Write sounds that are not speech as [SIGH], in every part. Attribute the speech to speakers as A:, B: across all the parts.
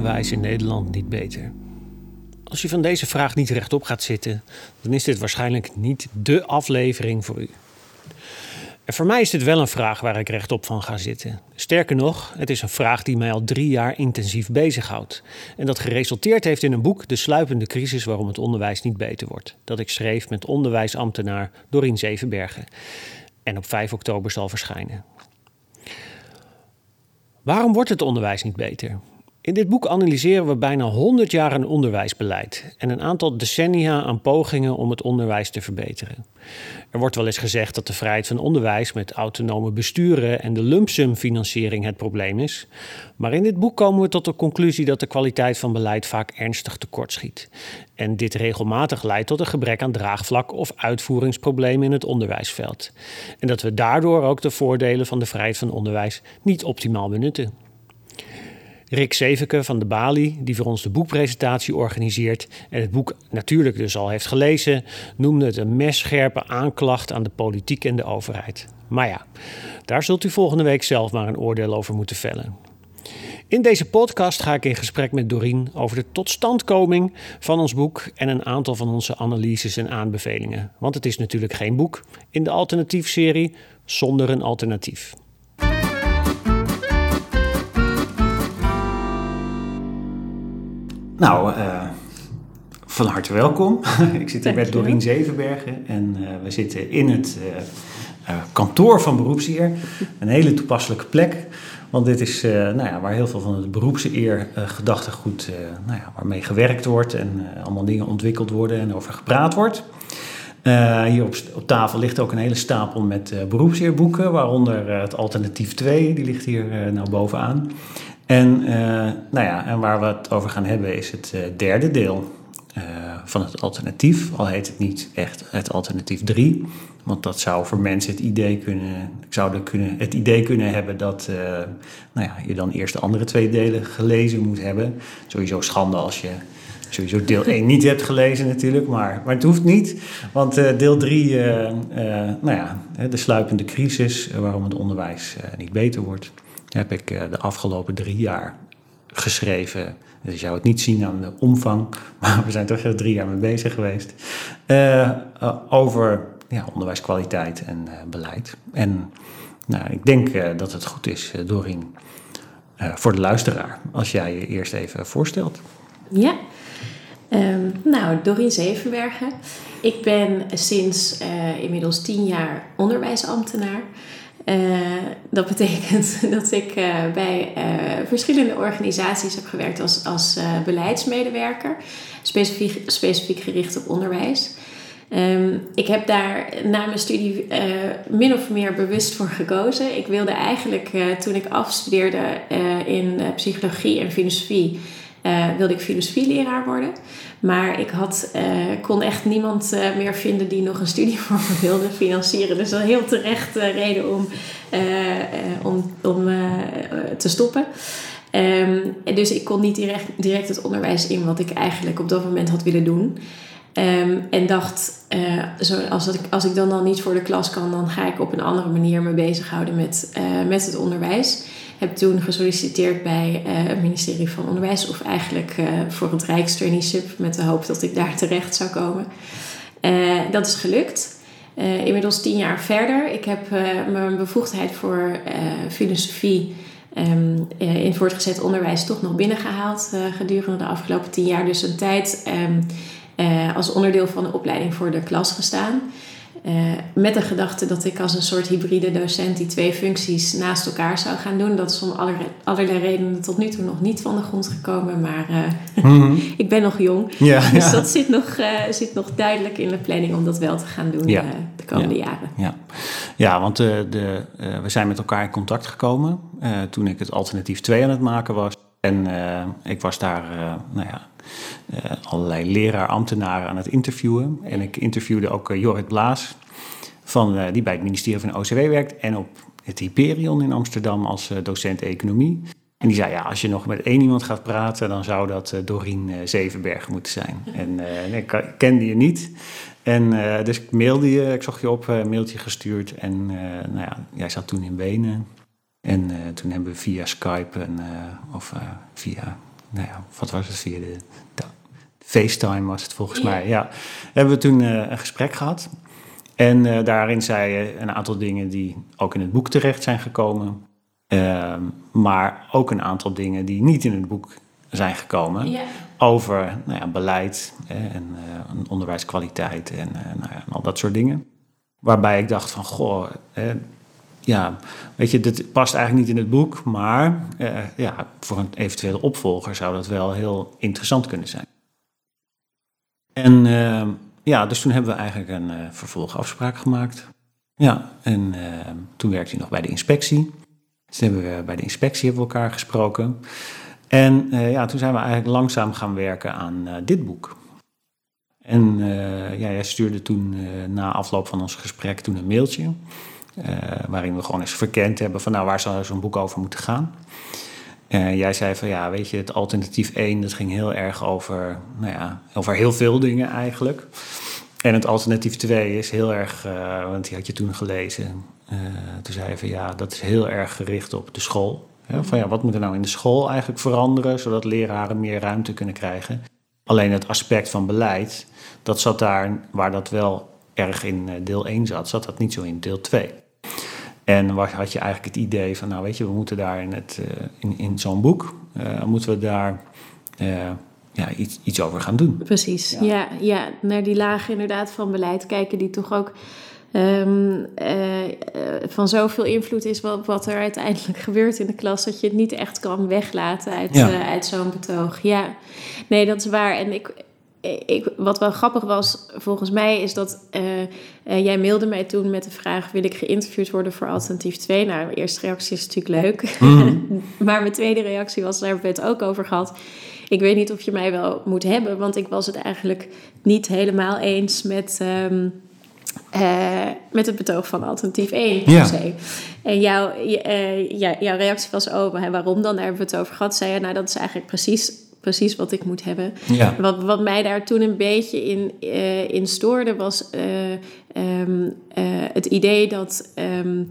A: Onderwijs in Nederland niet beter? Als je van deze vraag niet rechtop gaat zitten, dan is dit waarschijnlijk niet dé aflevering voor u. En voor mij is dit wel een vraag waar ik rechtop van ga zitten. Sterker nog, het is een vraag die mij al drie jaar intensief bezighoudt. En dat geresulteerd heeft in een boek, De sluipende crisis waarom het onderwijs niet beter wordt. Dat ik schreef met onderwijsambtenaar Dorien Zevenbergen. En op 5 oktober zal verschijnen. Waarom wordt het onderwijs niet beter? In dit boek analyseren we bijna 100 jaar onderwijsbeleid en een aantal decennia aan pogingen om het onderwijs te verbeteren. Er wordt wel eens gezegd dat de vrijheid van onderwijs met autonome besturen en de lumpsum-financiering het probleem is. Maar in dit boek komen we tot de conclusie dat de kwaliteit van beleid vaak ernstig tekortschiet. En dit regelmatig leidt tot een gebrek aan draagvlak of uitvoeringsproblemen in het onderwijsveld. En dat we daardoor ook de voordelen van de vrijheid van onderwijs niet optimaal benutten. Rick Zeveke van de Bali, die voor ons de boekpresentatie organiseert en het boek natuurlijk dus al heeft gelezen, noemde het een messcherpe aanklacht aan de politiek en de overheid. Maar ja, daar zult u volgende week zelf maar een oordeel over moeten vellen. In deze podcast ga ik in gesprek met Dorien over de totstandkoming van ons boek en een aantal van onze analyses en aanbevelingen. Want het is natuurlijk geen boek in de alternatiefserie zonder een alternatief.
B: Nou, uh, van harte welkom. [LAUGHS] ik zit hier met Dorien Zevenbergen en uh, we zitten in het uh, kantoor van beroepseer. Een hele toepasselijke plek, want dit is nou ja, waar heel veel van het beroepseer gedachtegoed, nou ja, waarmee gewerkt wordt en allemaal dingen ontwikkeld worden en over gepraat wordt. hier op, op, tafel ligt ook een hele stapel met beroepseerboeken, waaronder het Alternatief 2, die ligt hier nou bovenaan. En, uh, nou ja, en waar we het over gaan hebben is het uh, derde deel uh, van het alternatief. Al heet het niet echt het alternatief 3. Want dat zou voor mensen het idee kunnen, zouden kunnen, het idee kunnen hebben dat nou ja, je dan eerst de andere twee delen gelezen moet hebben. Sowieso schande als je sowieso deel 1 niet hebt gelezen natuurlijk, maar, maar het hoeft niet. Want deel 3, nou ja, de sluipende crisis, waarom het onderwijs niet beter wordt heb ik eh, de afgelopen drie jaar geschreven. Dus je zou het niet zien aan de omvang, [LAUGHS] maar we zijn toch drie jaar mee bezig geweest. Uh, over ja, onderwijskwaliteit en beleid. En nou, ik denk dat het goed is, Dorien, voor de luisteraar, als jij je eerst even voorstelt.
C: Ja, um, nou, Dorien Zevenbergen. Ik ben sinds inmiddels tien jaar onderwijsambtenaar. Uh, dat betekent [LAUGHS] dat ik uh, bij uh, verschillende organisaties heb gewerkt als, als beleidsmedewerker, specifiek, specifiek gericht op onderwijs. Um, ik heb daar na mijn studie min of meer bewust voor gekozen. Ik wilde eigenlijk toen ik afstudeerde in psychologie en filosofie, wilde ik filosofieleraar worden. Maar ik had, uh, kon echt niemand uh, meer vinden die nog een studie [LAUGHS] voor me wilde financieren. Dus een heel terecht reden om, om, om te stoppen. Um, dus ik kon niet direct, direct het onderwijs in wat ik eigenlijk op dat moment had willen doen. Um, en dacht, zo, als, ik, als ik dan al niet voor de klas kan, dan ga ik op een andere manier me bezighouden met, met het onderwijs heb toen gesolliciteerd bij uh, het ministerie van Onderwijs, of eigenlijk uh, voor het Rijkstraineeship, met de hoop dat ik daar terecht zou komen. Uh, dat is gelukt. inmiddels tien jaar verder. Ik heb mijn bevoegdheid voor filosofie um, in voortgezet onderwijs toch nog binnengehaald gedurende de afgelopen tien jaar. Dus een tijd um, als onderdeel van de opleiding voor de klas gestaan. Uh, met de gedachte dat ik als een soort hybride docent die twee functies naast elkaar zou gaan doen. Dat is om allerlei, allerlei redenen tot nu toe nog niet van de grond gekomen. Maar uh, mm -hmm. ik ben nog jong. Ja, [LAUGHS] dus ja. dat zit nog, uh, zit nog duidelijk in de planning om dat wel te gaan doen ja. de komende jaren.
B: Ja, ja want de, we zijn met elkaar in contact gekomen toen ik het alternatief 2 aan het maken was. En ik was daar, nou ja, uh, allerlei leraar-ambtenaren aan het interviewen. En ik interviewde ook Jorrit Blaas, van, die bij het ministerie van OCW werkt. En op het Hyperion in Amsterdam als docent economie. En die zei, ja, als je nog met één iemand gaat praten, dan zou dat Dorien Zevenberg moeten zijn. [LAUGHS] En ik kende je niet. En dus ik mailde je, ik zocht je op, een mailtje gestuurd. En nou ja, jij zat toen in Wenen. En toen hebben we via Skype en, of via, nou ja, wat was het, via de, de FaceTime was het volgens mij. Ja, hebben we toen een gesprek gehad. En daarin zei je een aantal dingen die ook in het boek terecht zijn gekomen. Ehm, maar ook een aantal dingen die niet in het boek zijn gekomen. Over nou ja, beleid en onderwijskwaliteit en, nou ja, al dat soort dingen. Waarbij ik dacht van, goh, ja, weet je, dit past eigenlijk niet in het boek. Maar uh, ja, voor een eventuele opvolger zou dat wel heel interessant kunnen zijn. En ehm, ja, dus toen hebben we eigenlijk een vervolgafspraak gemaakt. Ja, en toen werkte hij nog bij de inspectie. Dus hebben we bij de inspectie hebben we elkaar gesproken. En uh, ja, toen zijn we eigenlijk langzaam gaan werken aan uh, dit boek. En uh, ja, jij stuurde toen na afloop van ons gesprek toen een mailtje. Waarin we gewoon eens verkend hebben van nou, waar zou zo'n boek over moeten gaan. En jij zei van ja, weet je, het alternatief 1, dat ging heel erg over, nou ja, over heel veel dingen eigenlijk. En het alternatief 2 is heel erg, want die had je toen gelezen, uh, toen zei hij van ja, dat is heel erg gericht op de school. van ja, wat moet er nou in de school eigenlijk veranderen, zodat leraren meer ruimte kunnen krijgen? Alleen het aspect van beleid, dat zat daar, waar dat wel erg in eh, deel 1 zat, zat dat niet zo in deel 2. En waar had je eigenlijk het idee van, nou weet je, we moeten daar in, het, uh, in, in zo'n boek, uh, moeten we daar ja, iets, iets over gaan doen.
C: Precies, ja. ja, ja, naar die lagen inderdaad van beleid kijken die toch ook um, uh, van zoveel invloed is wat, wat er uiteindelijk [LAUGHS] gebeurt in de klas, dat je het niet echt kan weglaten uit, uh, uit zo'n betoog. Ja, nee, dat is waar. En ik, ik, wat wel grappig was, volgens mij, is dat uh, jij mailde mij toen met de vraag: wil ik geïnterviewd worden voor alternatief 2? Nou, mijn eerste reactie is natuurlijk leuk. Mm. [LAUGHS] maar mijn tweede reactie was: daar hebben we het ook over gehad. Ik weet niet of je mij wel moet hebben, want ik was het eigenlijk niet helemaal eens met. Um, uh, met het betoog van alternatief 1 ja. En jouw, jouw reactie was, oh, waarom dan? Daar hebben we het over gehad. Zei je, nou, dat is eigenlijk precies, precies wat ik moet hebben. Ja. Wat, wat mij daar toen een beetje in, uh, in stoorde, was um, het idee dat... Um,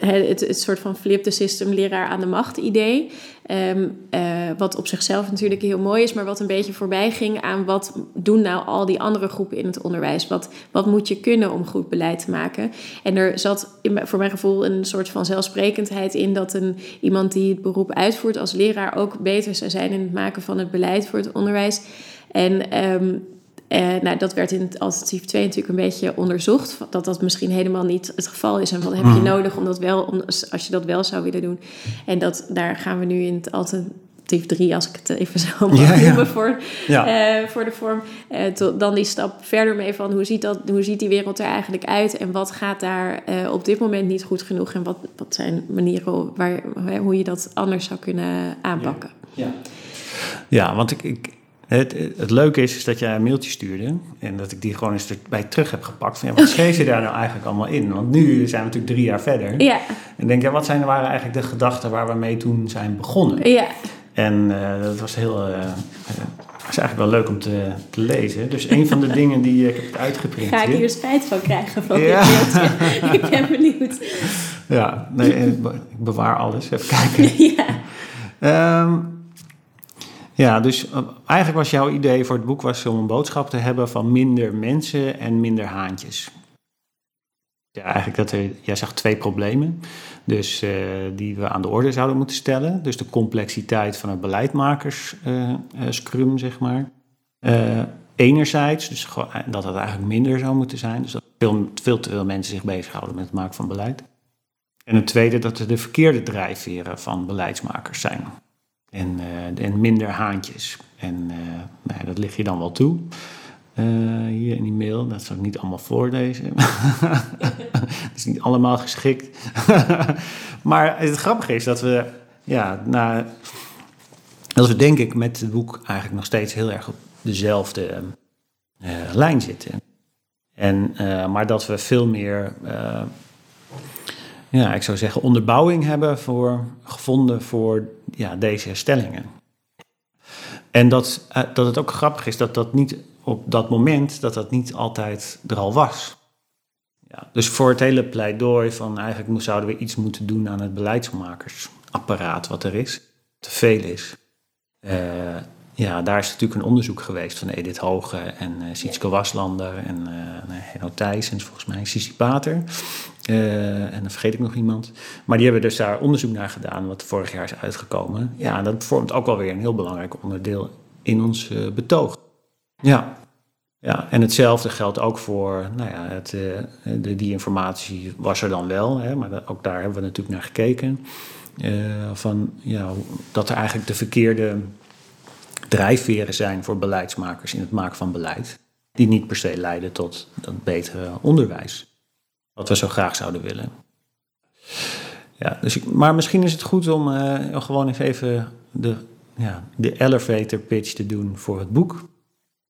C: het, het soort van flip the system leraar aan de macht idee. Um, uh, wat op zichzelf natuurlijk heel mooi is, maar wat een beetje voorbij ging aan wat doen nou al die andere groepen in het onderwijs? Wat, wat moet je kunnen om goed beleid te maken? En er zat voor mijn gevoel een soort van zelfsprekendheid in dat een, iemand die het beroep uitvoert als leraar ook beter zou zijn in het maken van het beleid voor het onderwijs. En um, uh, nou, dat werd in het alternatief 2 natuurlijk een beetje onderzocht. Dat dat misschien helemaal niet het geval is. En wat heb je mhm. nodig om dat wel, om, als je dat wel zou willen doen. En dat, daar gaan we nu in het alternatief 3, als ik het even zo mag [LAUGHS] ja, noemen voor, ja. uh, voor de vorm. Uh, to, dan die stap verder mee van hoe ziet, dat, hoe ziet die wereld er eigenlijk uit. En wat gaat daar op dit moment niet goed genoeg. En wat, wat zijn manieren waar, hoe je dat anders zou kunnen aanpakken.
B: Ja, ja. want ik, ik het, het leuke is, is dat jij een mailtje stuurde en dat ik die gewoon eens erbij terug heb gepakt. Van, ja, wat schreef je daar nou eigenlijk allemaal in? Want nu zijn we natuurlijk drie jaar verder. Ja. En denk, ja, wat zijn, waren eigenlijk de gedachten waar we mee toen zijn begonnen? Ja. En uh, dat was heel, uh, was eigenlijk wel leuk om te, te, lezen. Dus een van de [LAUGHS] dingen die ik heb uitgeprint.
C: Ga ik hier spijt van krijgen van ja. dit [LAUGHS] ik ben benieuwd.
B: Ja, nee, ik bewaar alles. Even kijken. [LAUGHS] ja. Um, ja, dus eh, eigenlijk was jouw idee voor het boek was om een boodschap te hebben van minder mensen en minder haantjes. Ja, eigenlijk dat er, jij zegt twee problemen, dus uh, die we aan de orde zouden moeten stellen. Dus de complexiteit van het beleidmakers-scrum, uh, zeg maar. enerzijds, dus dat het eigenlijk minder zou moeten zijn. Dus dat veel, veel te veel mensen zich bezighouden met het maken van beleid. En het tweede, dat er de verkeerde drijfveren van beleidsmakers zijn. En, uh, en minder haantjes. En uh, nou, dat lig je dan wel toe. Uh, hier in die mail, dat zal ik niet allemaal voorlezen. [LAUGHS] dat is niet allemaal geschikt. [LAUGHS] maar het grappige is dat we, ja, nou, dat we denk ik met het boek eigenlijk nog steeds heel erg op dezelfde lijn zitten. En, maar dat we veel meer ja, ik zou zeggen, onderbouwing hebben voor, gevonden voor ja, deze herstellingen. En dat, eh, dat het ook grappig is dat dat niet op dat moment, dat dat niet altijd er al was. Ja, dus voor het hele pleidooi van eigenlijk zouden we iets moeten doen aan het beleidsmakersapparaat wat er is, te veel is. Uh, ja, daar is natuurlijk een onderzoek geweest van Edith Hoge en uh, Sietske Waslander en uh, Henno Thijs en volgens mij Sissi Pater. Uh, en dan vergeet ik nog iemand. Maar die hebben dus daar onderzoek naar gedaan, wat vorig jaar is uitgekomen. Ja, dat vormt ook wel weer een heel belangrijk onderdeel in ons betoog. Ja. ja, en hetzelfde geldt ook voor, nou ja, het, de, die informatie was er dan wel, hè, maar ook daar hebben we natuurlijk naar gekeken. van ja, dat er eigenlijk de verkeerde drijfveren zijn voor beleidsmakers in het maken van beleid. Die niet per se leiden tot dat betere onderwijs. Wat we zo graag zouden willen. Ja, dus ik, maar misschien is het goed om uh, gewoon even de, ja, de elevator pitch te doen voor het boek.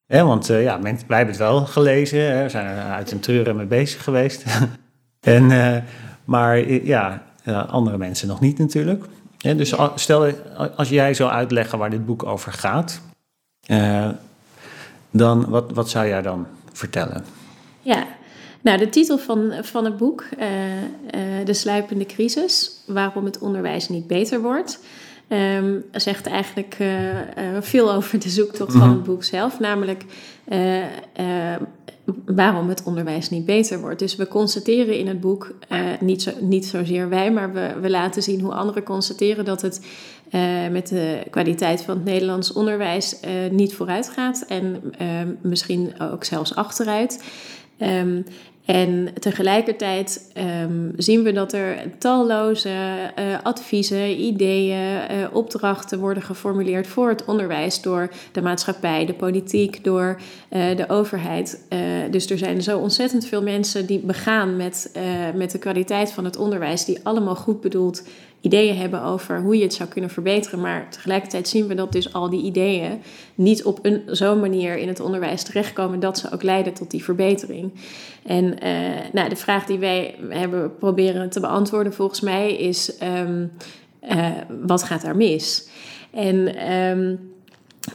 B: want uh, ja, wij hebben het wel gelezen, hè, we zijn er uit een treuren mee bezig geweest. [LAUGHS] en, uh, maar ja, andere mensen nog niet natuurlijk. Ja, dus stel, als jij zou uitleggen waar dit boek over gaat, dan wat, wat zou jij dan vertellen?
C: Ja, nou de titel van, van het boek, uh, uh, De sluipende crisis, waarom het onderwijs niet beter wordt, um, zegt eigenlijk veel over de zoektocht van mhm. het boek zelf, namelijk waarom het onderwijs niet beter wordt. Dus we constateren in het boek, niet, zo, niet zozeer wij, maar we, we laten zien hoe anderen constateren dat het uh, met de kwaliteit van het Nederlands onderwijs uh, niet vooruit gaat en misschien ook zelfs achteruit. Um, en tegelijkertijd um, zien we dat er talloze uh, adviezen, ideeën, uh, opdrachten worden geformuleerd voor het onderwijs door de maatschappij, de politiek, door uh, de overheid. dus er zijn zo ontzettend veel mensen die begaan met, met de kwaliteit van het onderwijs, die allemaal goed bedoeld ideeën hebben over hoe je het zou kunnen verbeteren. Maar tegelijkertijd zien we dat dus al die ideeën niet op zo'n manier in het onderwijs terechtkomen dat ze ook leiden tot die verbetering. En uh, nou, de vraag die wij hebben proberen te beantwoorden volgens mij is: um, uh, wat gaat daar mis? En. Um,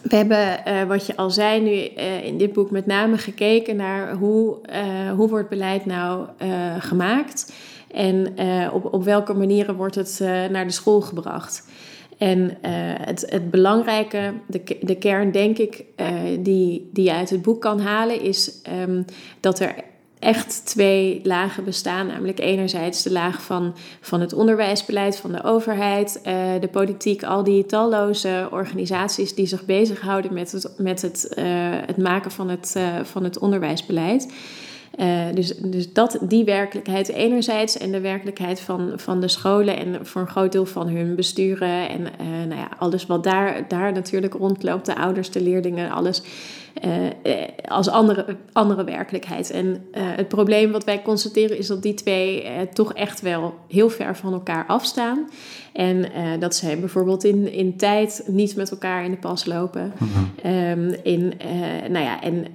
C: we hebben, uh, wat je al zei, nu in dit boek met name gekeken naar hoe, hoe wordt beleid nou gemaakt en op, op welke manieren wordt het naar de school gebracht. En het, het belangrijke, de, de kern denk ik, die, die je uit het boek kan halen, is um, dat er echt twee lagen bestaan. Namelijk enerzijds de laag van, van het onderwijsbeleid van de overheid, de politiek, al die talloze organisaties die zich bezighouden met het, met het, het maken van het, van het onderwijsbeleid. Uh, dus dus dat, die werkelijkheid enerzijds en de werkelijkheid van, van de scholen en voor een groot deel van hun besturen en uh, nou ja, alles wat daar, daar natuurlijk rondloopt, de ouders, de leerlingen, alles. Uh, als andere, andere werkelijkheid. En het probleem wat wij constateren is dat die twee toch echt wel heel ver van elkaar afstaan. En dat zij bijvoorbeeld in, in tijd niet met elkaar in de pas lopen. Mhm. um, in, nou ja, en,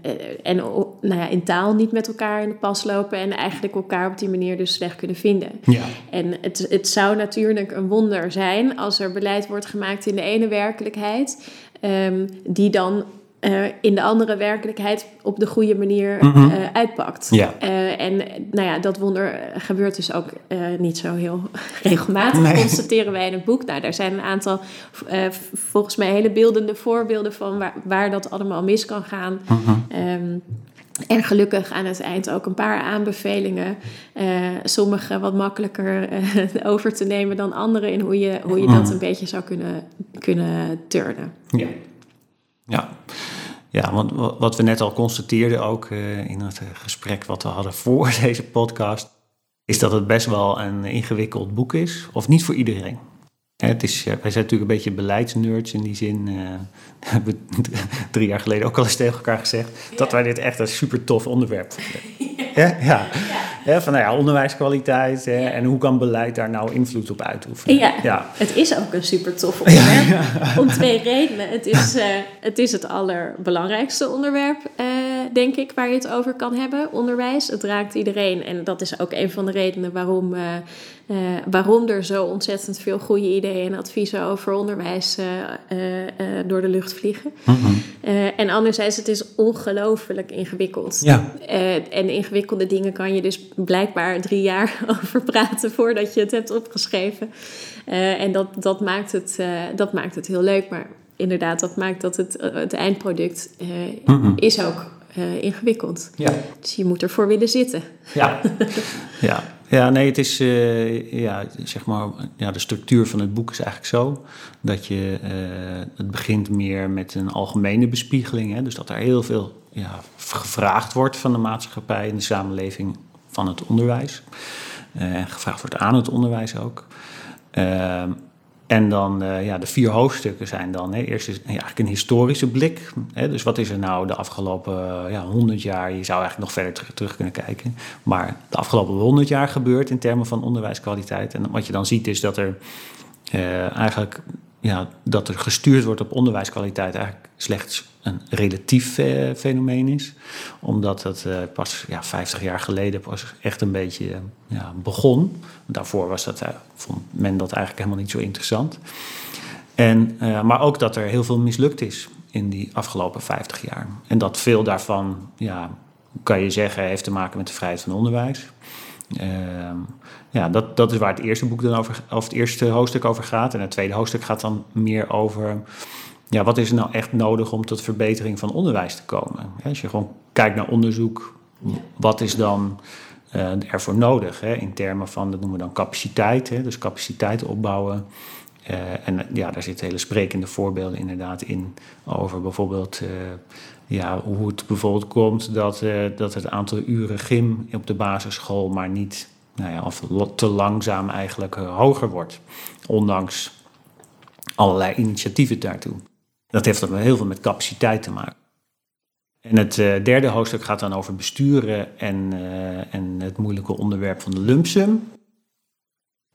C: en nou ja, in taal niet met elkaar in de pas lopen. En eigenlijk elkaar op die manier dus slecht kunnen vinden. Ja. En het, het zou natuurlijk een wonder zijn als er beleid wordt gemaakt in de ene werkelijkheid. Um, die dan uh, in de andere werkelijkheid op de goede manier mm -hmm. uh, uitpakt. Ja. Uh, en nou ja, dat wonder gebeurt dus ook niet zo heel [LAUGHS] regelmatig, nee. constateren wij in het boek. Nou, daar zijn een aantal, volgens mij, hele beeldende voorbeelden van waar, waar dat allemaal mis kan gaan. Mm -hmm. um, en gelukkig aan het eind ook een paar aanbevelingen. Uh, sommige wat makkelijker uh, [LAUGHS] over te nemen dan andere. In hoe je, hoe je dat een beetje zou kunnen, kunnen turnen.
B: Ja. Ja. Ja, want wat we net al constateerden ook uh, in het gesprek wat we hadden voor [LAUGHS] deze podcast, is dat het best wel een ingewikkeld boek is, of niet voor iedereen. Het is, wij zijn natuurlijk een beetje beleidsnerds in die zin. [LAUGHS] Uh, hebben we drie jaar geleden ook al eens tegen elkaar gezegd. Ja. Dat wij dit echt een super tof onderwerp vinden. [LAUGHS] Ja. ja. ja. van nou ja, onderwijskwaliteit. Hè, en hoe kan beleid daar nou invloed op uitoefenen?
C: Ja, ja. het is ook een super tof onderwerp. Om twee redenen. Het is, uh, het is het allerbelangrijkste onderwerp, uh, denk ik, waar je het over kan hebben, onderwijs. Het raakt iedereen en dat is ook een van de redenen waarom, uh, waarom er zo ontzettend veel goede ideeën en adviezen over onderwijs door de lucht vliegen. Mhm. en anderzijds, het is ongelooflijk ingewikkeld.
B: Ja.
C: en ingewikkelde dingen kan je dus blijkbaar drie jaar [LAUGHS] over praten voordat je het hebt opgeschreven. en dat, dat, maakt het, dat maakt het heel leuk, maar inderdaad, dat maakt dat het, eh, het eindproduct uh, is ook uh, ingewikkeld.
B: Ja.
C: Dus je moet ervoor willen zitten.
B: Ja, [LAUGHS] ja. ja nee, het is, ja, zeg maar, ja, de structuur van het boek is eigenlijk zo dat je, het begint meer met een algemene bespiegeling. Hè, dus dat er heel veel ja, gevraagd wordt van de maatschappij en de samenleving van het onderwijs. En gevraagd wordt aan het onderwijs ook. En dan uh, ja, de vier hoofdstukken zijn dan. Hè, eerst is eigenlijk een historische blik. Hè, dus wat is er nou de afgelopen ja, 100 jaar? Je zou eigenlijk nog verder terug, terug, kunnen kijken. Maar de afgelopen 100 jaar gebeurt in termen van onderwijskwaliteit. En wat je dan ziet is dat er uh, eigenlijk ja, dat er gestuurd wordt op onderwijskwaliteit eigenlijk slechts een relatief eh, fenomeen is. Omdat het eh, pas ja, 50 jaar geleden pas echt een beetje eh, ja, begon. Daarvoor was dat, vond men dat eigenlijk helemaal niet zo interessant. En, maar ook dat er heel veel mislukt is in die afgelopen 50 jaar. En dat veel daarvan, ja, kan je zeggen, heeft te maken met de vrijheid van onderwijs. Ehm, ja, dat, dat is waar het eerste boek dan over, of het eerste hoofdstuk over gaat. En het tweede hoofdstuk gaat dan meer over ja, wat is er nou echt nodig om tot verbetering van onderwijs te komen? Als je gewoon kijkt naar onderzoek, wat is dan uh, ervoor nodig? In termen van, dat noemen we dan capaciteit, dus capaciteit opbouwen. Uh, en ja, daar zitten hele sprekende voorbeelden inderdaad in over bijvoorbeeld uh, ja, hoe het bijvoorbeeld komt dat, dat het aantal uren gym op de basisschool maar niet, nou ja, of te langzaam eigenlijk hoger wordt. Ondanks allerlei initiatieven daartoe. Dat heeft dan heel veel met capaciteit te maken. En het uh, derde hoofdstuk gaat dan over besturen en, uh, en het moeilijke onderwerp van de lumpsum.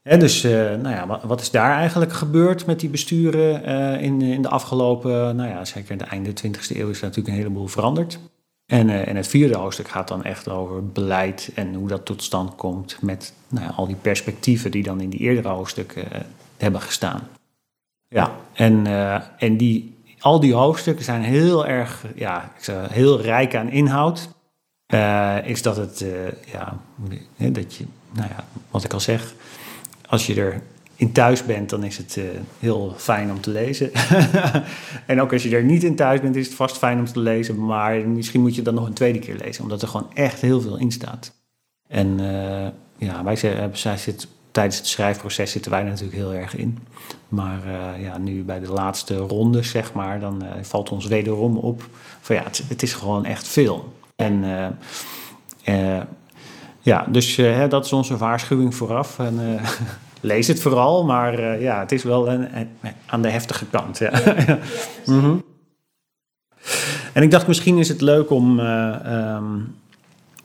B: dus uh, nou ja, wat, is daar eigenlijk gebeurd met die besturen in, in de afgelopen, nou ja, zeker de einde 20e eeuw is natuurlijk een heleboel veranderd. En, en het vierde hoofdstuk gaat dan echt over beleid en hoe dat tot stand komt met nou ja, al die perspectieven die dan in die eerdere hoofdstukken hebben gestaan. Ja, en, en die al die hoofdstukken zijn heel erg, ja, heel rijk aan inhoud. Uh, is dat het, uh, ja, dat je, nou ja, wat ik al zeg, als je er in thuis bent, dan is het uh, heel fijn om te lezen. [LAUGHS] en ook als je er niet in thuis bent, is het vast fijn om te lezen. Maar misschien moet je dan nog een tweede keer lezen, omdat er gewoon echt heel veel in staat. En ja, wij, zij zit tijdens het schrijfproces zitten wij natuurlijk heel erg in. Maar uh, ja, nu bij de laatste ronde, zeg maar, dan uh, valt ons wederom op van ja, het, het is gewoon echt veel. En uh, ja, dus hè, dat is onze waarschuwing vooraf. En, [LAUGHS] lees het vooral, maar ja, het is wel een, een, aan de heftige kant. Ja. ja. [LAUGHS] mm -hmm. En ik dacht, misschien is het leuk om um,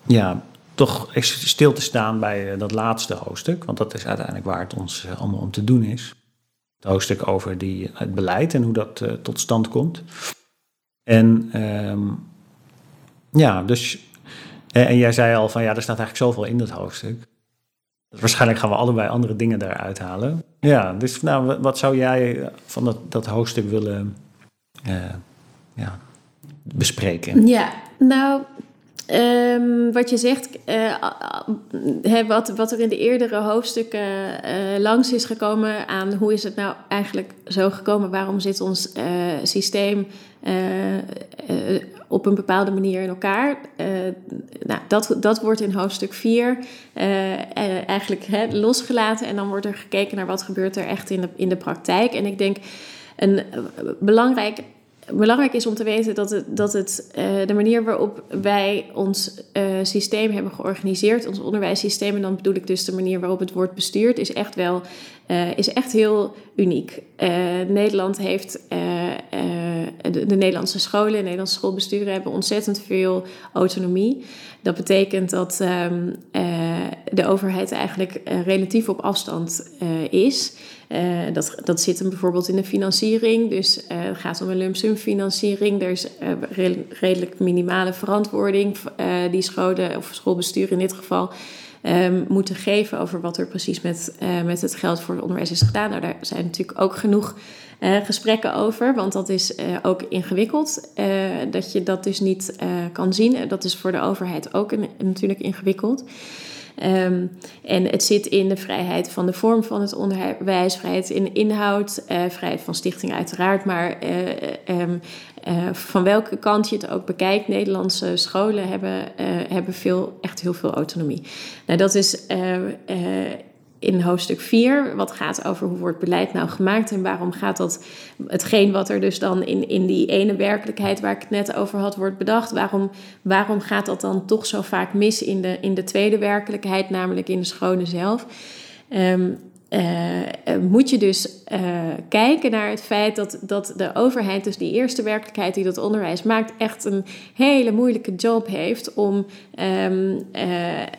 B: ja, toch stil te staan bij eh, dat laatste hoofdstuk. Want dat is uiteindelijk waar het ons eh, allemaal om te doen is. Het hoofdstuk over die, het beleid en hoe dat tot stand komt. En um, ja, dus. En jij zei al van ja, er staat eigenlijk zoveel in dat hoofdstuk. Waarschijnlijk gaan we allebei andere dingen daaruit halen. Ja, dus nou, wat zou jij van dat, dat hoofdstuk willen ja, bespreken?
C: Ja, nou, Um, wat je zegt, uh, wat, wat er in de eerdere hoofdstukken uh, langs is gekomen aan hoe is het nou eigenlijk zo gekomen, waarom zit ons uh, systeem op een bepaalde manier in elkaar. nou, dat, dat wordt in hoofdstuk 4 eigenlijk losgelaten en dan wordt er gekeken naar wat gebeurt er echt in de, in de praktijk. En ik denk een belangrijk belangrijk is om te weten dat het, dat het uh, de manier waarop wij ons uh, systeem hebben georganiseerd, ons onderwijssysteem, en dan bedoel ik dus de manier waarop het wordt bestuurd, is echt wel uh, is echt heel uniek. Nederland heeft de, de, Nederlandse scholen, de Nederlandse schoolbesturen hebben ontzettend veel autonomie. Dat betekent dat, um, de overheid eigenlijk relatief op afstand is. dat, dat zit hem bijvoorbeeld in de financiering. Dus het gaat om een lump sum financiering. Er is redelijk minimale verantwoording die scholen of schoolbestuur in dit geval um, moeten geven over wat er precies met, uh, met het geld voor het onderwijs is gedaan. Nou, daar zijn natuurlijk ook genoeg uh, gesprekken over, want dat is uh, ook ingewikkeld. dat je dat dus niet kan zien. Dat is voor de overheid ook natuurlijk ingewikkeld. Um, en het zit in de vrijheid van de vorm van het onderwijs, vrijheid in inhoud, uh, vrijheid van stichting uiteraard, maar uh, um, uh, van welke kant je het ook bekijkt, Nederlandse scholen hebben, hebben veel, echt heel veel autonomie. Nou, dat is in hoofdstuk 4, wat gaat over hoe wordt beleid nou gemaakt en waarom gaat dat, hetgeen wat er dus dan in, in die ene werkelijkheid waar ik het net over had, wordt bedacht, waarom, waarom gaat dat dan toch zo vaak mis in de, in de tweede werkelijkheid, namelijk in de scholen zelf? Um, uh, moet je dus uh, kijken naar het feit dat, dat de overheid, dus die eerste werkelijkheid die dat onderwijs maakt, echt een hele moeilijke job heeft om um,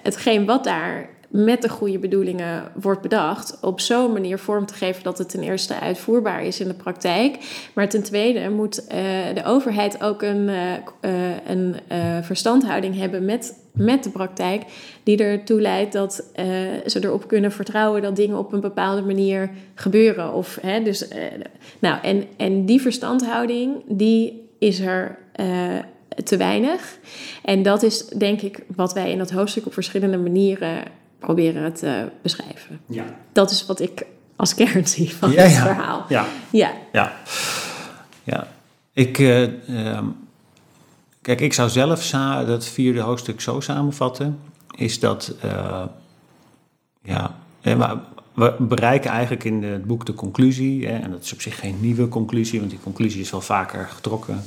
C: hetgeen wat daar met de goede bedoelingen wordt bedacht, op zo'n manier vorm te geven dat het ten eerste uitvoerbaar is in de praktijk. Maar ten tweede moet uh, de overheid ook een, uh, een verstandhouding hebben met, met de praktijk, die ertoe leidt dat ze erop kunnen vertrouwen dat dingen op een bepaalde manier gebeuren. Of, hè, dus, nou, en, en die verstandhouding, die is er te weinig. En dat is denk ik wat wij in dat hoofdstuk op verschillende manieren proberen te beschrijven. Ja. Dat is wat ik als kern zie van het verhaal.
B: Ja. Ja. Ja. ja. Ik, uh, um, kijk, ik zou zelf dat vierde hoofdstuk zo samenvatten. Is dat, uh, ja, we bereiken eigenlijk in het boek de conclusie, hè, en dat is op zich geen nieuwe conclusie, want die conclusie is wel vaker getrokken,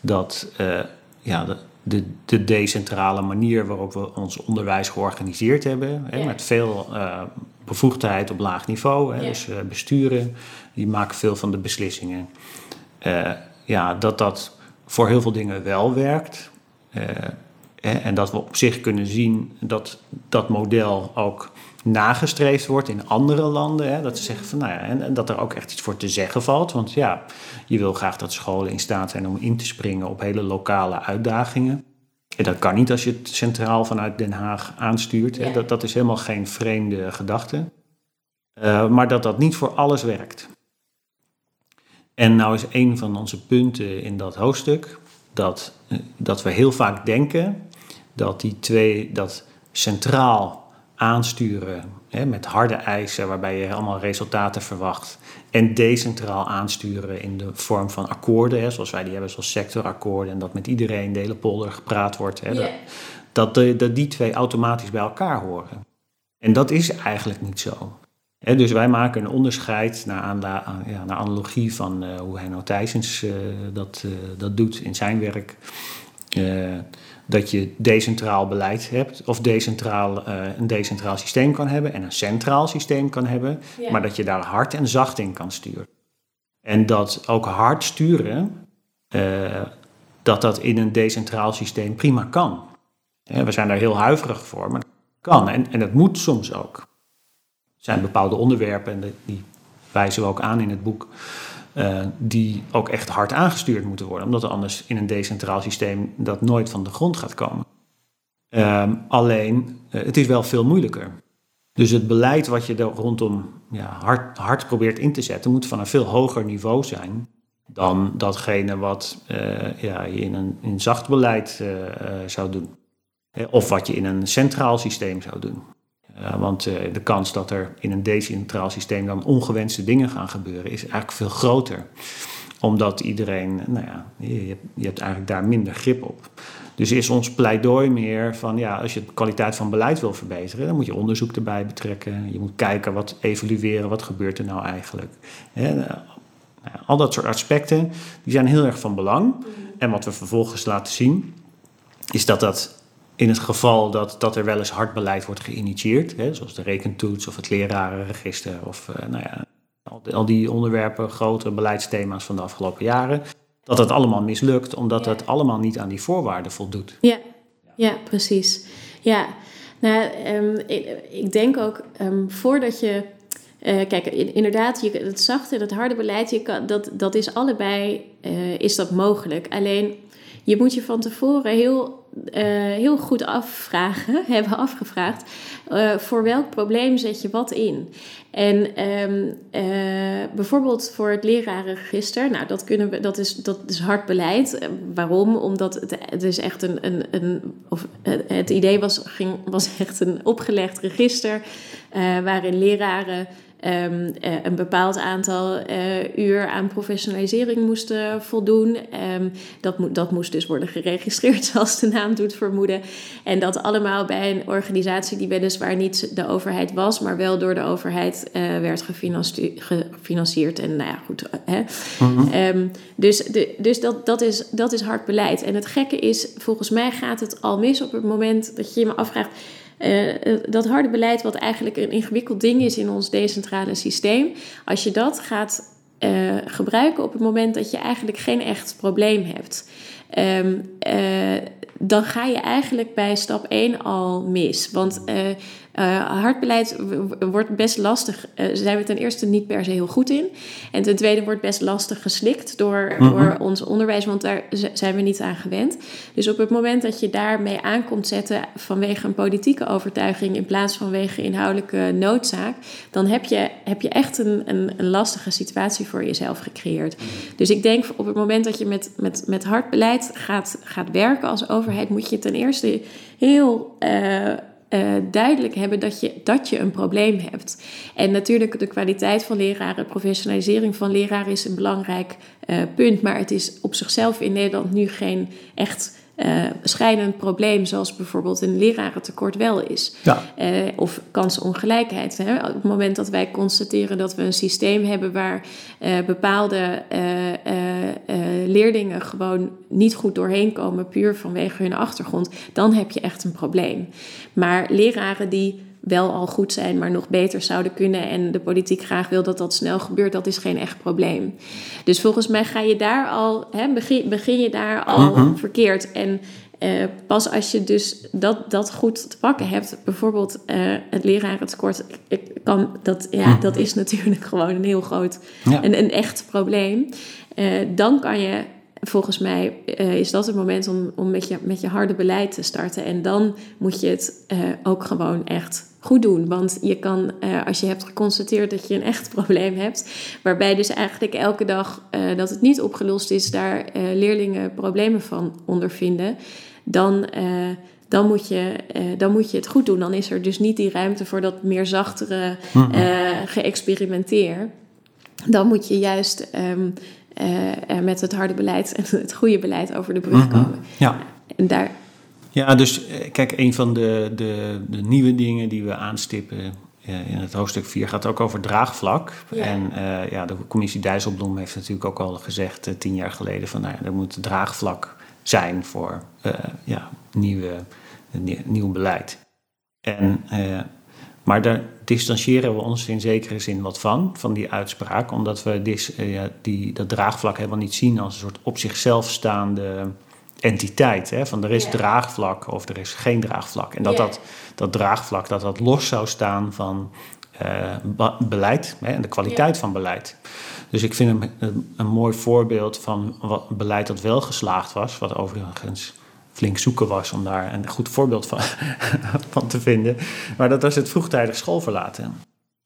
B: dat uh, ja, de, de, de decentrale manier waarop we ons onderwijs georganiseerd hebben. Hè, Met veel uh, bevoegdheid op laag niveau. Hè, Dus uh, besturen, die maken veel van de beslissingen. Uh, ja, dat dat voor heel veel dingen wel werkt. en dat we op zich kunnen zien dat dat model ook nagestreefd wordt in andere landen. Hè, dat ze zeggen van nou ja, en, en, dat er ook echt iets voor te zeggen valt. Want ja, je wil graag dat scholen in staat zijn om in te springen op hele lokale uitdagingen. En dat kan niet als je het centraal vanuit Den Haag aanstuurt. Hè. Dat, dat is helemaal geen vreemde gedachte. Uh, maar dat dat niet voor alles werkt. En nou is een van onze punten in dat hoofdstuk dat, uh, dat we heel vaak denken dat die twee, dat centraal aansturen hè, met harde eisen waarbij je allemaal resultaten verwacht. En decentraal aansturen in de vorm van akkoorden, hè, zoals wij die hebben, zoals sectorakkoorden. En dat met iedereen, de hele polder, gepraat wordt. Hè, dat, dat, die twee automatisch bij elkaar horen. En dat is eigenlijk niet zo. Dus wij maken een onderscheid naar, ja, naar analogie van uh, hoe Henno Thijsens uh, dat, uh, dat doet in zijn werk dat je decentraal beleid hebt, of decentraal, uh, een decentraal systeem kan hebben en een centraal systeem kan hebben, maar dat je daar hard en zacht in kan sturen. En dat ook hard sturen, uh, dat dat in een decentraal systeem prima kan. we zijn daar heel huiverig voor, maar dat kan en, en dat moet soms ook. Er zijn bepaalde onderwerpen, en die wijzen we ook aan in het boek, uh, die ook echt hard aangestuurd moeten worden, omdat er anders in een decentraal systeem dat nooit van de grond gaat komen. Uh, alleen, uh, het is wel veel moeilijker. Dus het beleid wat je er rondom ja, hard, hard probeert in te zetten, moet van een veel hoger niveau zijn dan datgene wat uh, ja, je in een in zacht beleid zou doen. Of wat je in een centraal systeem zou doen. Uh, want uh, de kans dat er in een decentraal systeem dan ongewenste dingen gaan gebeuren is eigenlijk veel groter. Omdat iedereen, nou ja, je, hebt, eigenlijk daar minder grip op. Dus is ons pleidooi meer van, ja, als je de kwaliteit van beleid wil verbeteren, dan moet je onderzoek erbij betrekken. Je moet kijken, wat evalueren, wat gebeurt er nou eigenlijk. Hè? Nou, al dat soort aspecten, die zijn heel erg van belang. En wat we vervolgens laten zien, is dat dat in het geval dat, dat er wel eens hard beleid wordt geïnitieerd, hè, zoals de rekentoets of het lerarenregister of uh, nou ja, al, die, al die onderwerpen, grote beleidsthema's van de afgelopen jaren, dat dat allemaal mislukt omdat het allemaal niet aan die voorwaarden voldoet.
C: Ja, ja precies. Ja, Nou, um, ik, ik, denk ook um, voordat je. Uh, kijk, inderdaad, je, het zachte en het harde beleid, je kan, dat, dat is allebei uh, is dat mogelijk. Alleen je moet je van tevoren heel, uh, heel goed afvragen, [LAUGHS] hebben afgevraagd, uh, voor welk probleem zet je wat in. En um, uh, bijvoorbeeld voor het lerarenregister, nou dat, kunnen we, dat, is, dat is hard beleid. waarom? Omdat het, het is echt een, een, een of het idee was, ging, was echt een opgelegd register waarin leraren um, een bepaald aantal uh, uur aan professionalisering moesten voldoen. Um, dat, dat moest dus worden geregistreerd, [LAUGHS] zoals de naam doet vermoeden. En dat allemaal bij een organisatie die weliswaar niet de overheid was, maar wel door de overheid uh, werd gefinancierd. En nou ja, goed. Hè. Mm -hmm. um, dus de, dus dat, dat, is, dat is hard beleid. En het gekke is, volgens mij gaat het al mis op het moment dat je je me afvraagt uh, dat harde beleid, wat eigenlijk een ingewikkeld ding is in ons decentrale systeem, als je dat gaat uh, gebruiken op het moment dat je eigenlijk geen echt probleem hebt. Uh, dan ga je eigenlijk bij stap 1 al mis. Want uh, hard beleid wordt best lastig. Uh, zijn we ten eerste niet per se heel goed in. En ten tweede wordt best lastig geslikt door, mm -hmm. door ons onderwijs, want daar zijn we niet aan gewend. Dus op het moment dat je daarmee aankomt zetten vanwege een politieke overtuiging in plaats van vanwege inhoudelijke noodzaak, dan heb je, heb je echt een, een, een lastige situatie voor jezelf gecreëerd. Dus ik denk op het moment dat je met, met, met hard beleid gaat, gaat werken als overheid, moet je ten eerste heel. Uh, uh, duidelijk hebben dat je, dat je een probleem hebt. En natuurlijk de kwaliteit van leraren, professionalisering van leraren is een belangrijk uh, punt. Maar het is op zichzelf in Nederland nu geen echt uh, schijnend probleem, zoals bijvoorbeeld een lerarentekort wel is. Ja. Uh, of kansenongelijkheid. Hè? Op het moment dat wij constateren dat we een systeem hebben waar uh, bepaalde leerlingen gewoon niet goed doorheen komen, puur vanwege hun achtergrond, dan heb je echt een probleem. Maar leraren die wel al goed zijn, maar nog beter zouden kunnen en de politiek graag wil dat dat snel gebeurt, dat is geen echt probleem. Dus volgens mij ga je daar al, hè, begin, begin je daar al uh -huh. verkeerd. En uh, pas als je dus dat, dat goed te pakken hebt, bijvoorbeeld uh, het lerarentekort, kan, dat, ja, dat is natuurlijk gewoon een heel groot, ja. een, een echt probleem. Uh, dan kan je volgens mij is dat het moment om, om met, je, met je harde beleid te starten. En dan moet je het ook gewoon echt goed doen. Want je kan, uh, als je hebt geconstateerd dat je een echt [LAUGHS] probleem hebt, waarbij dus eigenlijk elke dag dat het niet opgelost is, daar leerlingen problemen van ondervinden, dan dan moet, je, dan moet je het goed doen. Dan is er dus niet die ruimte voor dat meer zachtere uh, geëxperimenteer. Dan moet je juist um, uh, met het harde beleid en [LAUGHS] het goede beleid over de brug komen. Mm -hmm.
B: Ja.
C: En daar.
B: Ja, dus kijk, een van de, de, de nieuwe dingen die we aanstippen in het hoofdstuk 4 gaat ook over draagvlak. Ja. En uh, ja, de commissie Dijsselbloem heeft natuurlijk ook al gezegd, uh, tien jaar geleden, van nou ja, er moet draagvlak zijn voor uh, ja, nieuwe, nieuw beleid. En maar daar distancieren we ons in zekere zin wat van, van die uitspraak, omdat we dis, die, dat draagvlak helemaal niet zien als een soort op zichzelf staande entiteit. Hè? Van er is yeah. draagvlak of er is geen draagvlak. En dat yeah. dat, dat draagvlak dat dat los zou staan van uh, beleid hè, en de kwaliteit yeah. van beleid. Dus ik vind een, een, een mooi voorbeeld van wat beleid dat wel geslaagd was, wat overigens flink zoeken was om daar een goed voorbeeld van, [LAUGHS] van te vinden. Maar dat was het vroegtijdig schoolverlaten.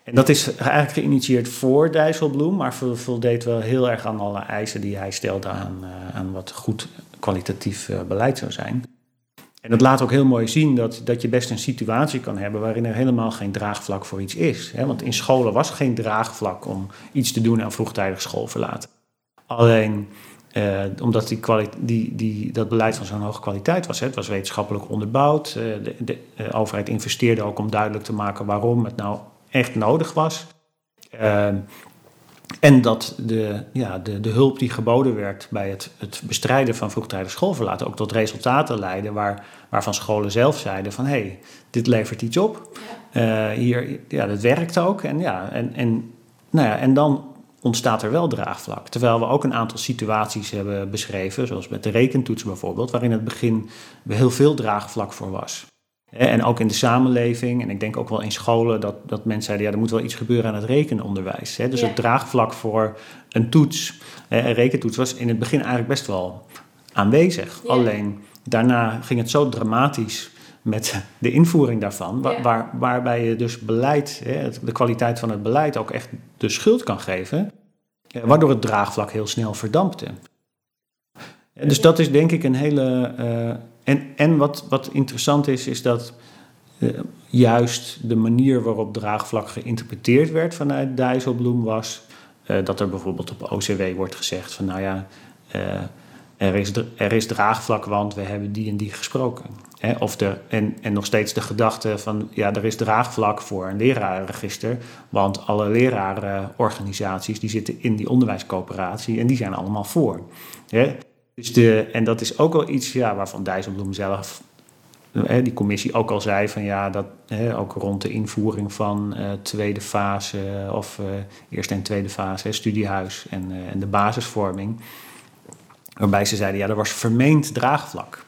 B: En dat is eigenlijk geïnitieerd voor Dijsselbloem, maar voldeed wel heel erg aan alle eisen die hij stelde aan, uh, aan wat goed kwalitatief uh, beleid zou zijn. En dat laat ook heel mooi zien dat, dat je best een situatie kan hebben waarin er helemaal geen draagvlak voor iets is. Want in scholen was geen draagvlak om iets te doen aan vroegtijdig schoolverlaten. Alleen uh, omdat die die, die, dat beleid van zo'n hoge kwaliteit was. Hè. Het was wetenschappelijk onderbouwd. Uh, de, de, overheid investeerde ook om duidelijk te maken waarom het nou echt nodig was. Uh, en dat de, ja, de, de hulp die geboden werd bij het, het bestrijden van vroegtijdig schoolverlaten ook tot resultaten leidde waar, waarvan scholen zelf zeiden van hé, hey, dit levert iets op. Ja. hier, ja, dat werkt ook. En, ja, en, en, nou ja, en dan ontstaat er wel draagvlak. Terwijl we ook een aantal situaties hebben beschreven, zoals met de rekentoets bijvoorbeeld, waarin in het begin heel veel draagvlak voor was. En ook in de samenleving, en ik denk ook wel in scholen, dat, dat mensen zeiden: ja, er moet wel iets gebeuren aan het rekenonderwijs. Dus
C: Ja.
B: het draagvlak voor een toets, een rekentoets, was in het begin eigenlijk best wel aanwezig.
C: Ja.
B: Alleen daarna ging het zo dramatisch met de invoering daarvan,
C: Ja.
B: waar, waarbij je dus beleid, hè, de kwaliteit van het beleid ook echt de schuld kan geven, waardoor het draagvlak heel snel verdampte. En Dus dat is denk ik een hele. eh, en en wat, wat interessant is, is dat eh, juist de manier waarop draagvlak geïnterpreteerd werd vanuit Dijsselbloem was eh, dat er bijvoorbeeld op OCW wordt gezegd van nou ja, eh, er, is, er is draagvlak, want we hebben die en die gesproken. Hè? Of de, en, en nog steeds de gedachte van ja, er is draagvlak voor een lerarenregister, want alle lerarenorganisaties die zitten in die onderwijscoöperatie en die zijn allemaal voor. Hè? Dus de, en dat is ook wel iets ja, waarvan Dijsselbloem zelf, hè, die commissie ook al zei van ja, dat hè, ook rond de invoering van eh, tweede fase of eh, eerste en tweede fase, hè, studiehuis en, eh, en de basisvorming. Waarbij ze zeiden, ja, er was vermeend draagvlak.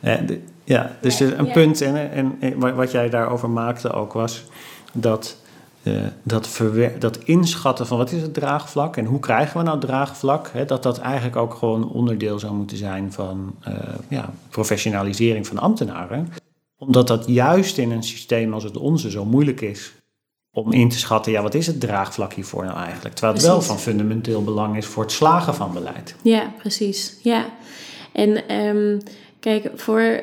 B: De- ja, dus
C: Ja,
B: een
C: ja.
B: punt, en, en, en wa- wat jij daarover maakte ook, was dat, eh, dat, verwer- dat inschatten van wat is het draagvlak en hoe krijgen we nou draagvlak, hè, dat dat eigenlijk ook gewoon onderdeel zou moeten zijn van eh, ja, professionalisering van ambtenaren. Omdat dat juist in een systeem als het onze zo moeilijk is om in te schatten, ja, wat is het draagvlak hiervoor nou eigenlijk? Terwijl het wel van fundamenteel belang is voor het slagen van beleid.
C: Ja, precies. Ja. En ehm, kijk, voor,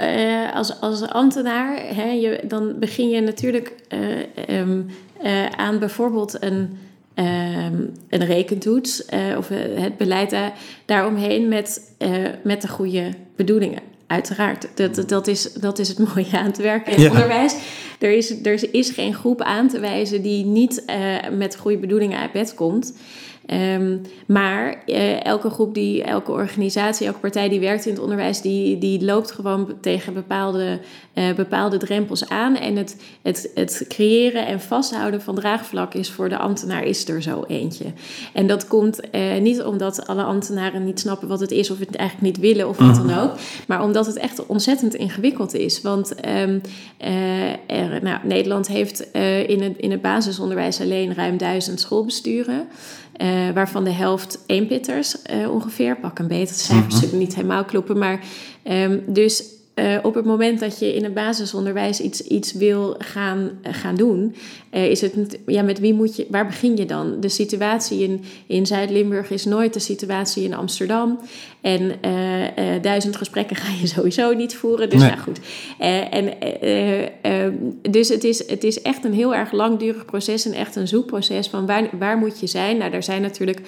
C: eh, als, als ambtenaar, hè, je, dan begin je natuurlijk eh, ehm, eh, aan bijvoorbeeld een, ehm, een rekentoets of het beleid daar, daaromheen met, met de goede bedoelingen. Uiteraard, dat, dat, is, dat is het [LAUGHS] mooie aan het werken in
B: Ja.
C: onderwijs. Er is, er is geen groep aan te wijzen die niet met goede bedoelingen uit bed komt. Ehm, maar eh, elke groep, die, elke organisatie, elke partij die werkt in het onderwijs, die, die loopt gewoon tegen bepaalde, eh, bepaalde drempels aan. En het, het, het creëren en vasthouden van draagvlak is voor de ambtenaar is er zo eentje. En dat komt eh, niet omdat alle ambtenaren niet snappen wat het is of het eigenlijk niet willen of wat dan ook. Maar omdat het echt ontzettend ingewikkeld is. Want ehm, er, nou, Nederland heeft in, het, in het basisonderwijs alleen ruim duizend schoolbesturen. Eh, waarvan de helft eenpitters eh ongeveer. Pak een beter, de cijfers zullen niet helemaal kloppen. Maar ehm, dus eh, op het moment dat je in het basisonderwijs iets, iets wil gaan, eh, gaan doen, eh, is het ja, met wie moet je, waar begin je dan? De situatie in, in Zuid-Limburg is nooit de situatie in Amsterdam. En duizend gesprekken ga je [LAUGHS] sowieso niet voeren. Dus
B: Nee.
C: nou goed. En, dus het is, het is echt een heel erg langdurig proces en echt een zoekproces van waar, waar moet je zijn. Nou, daar zijn natuurlijk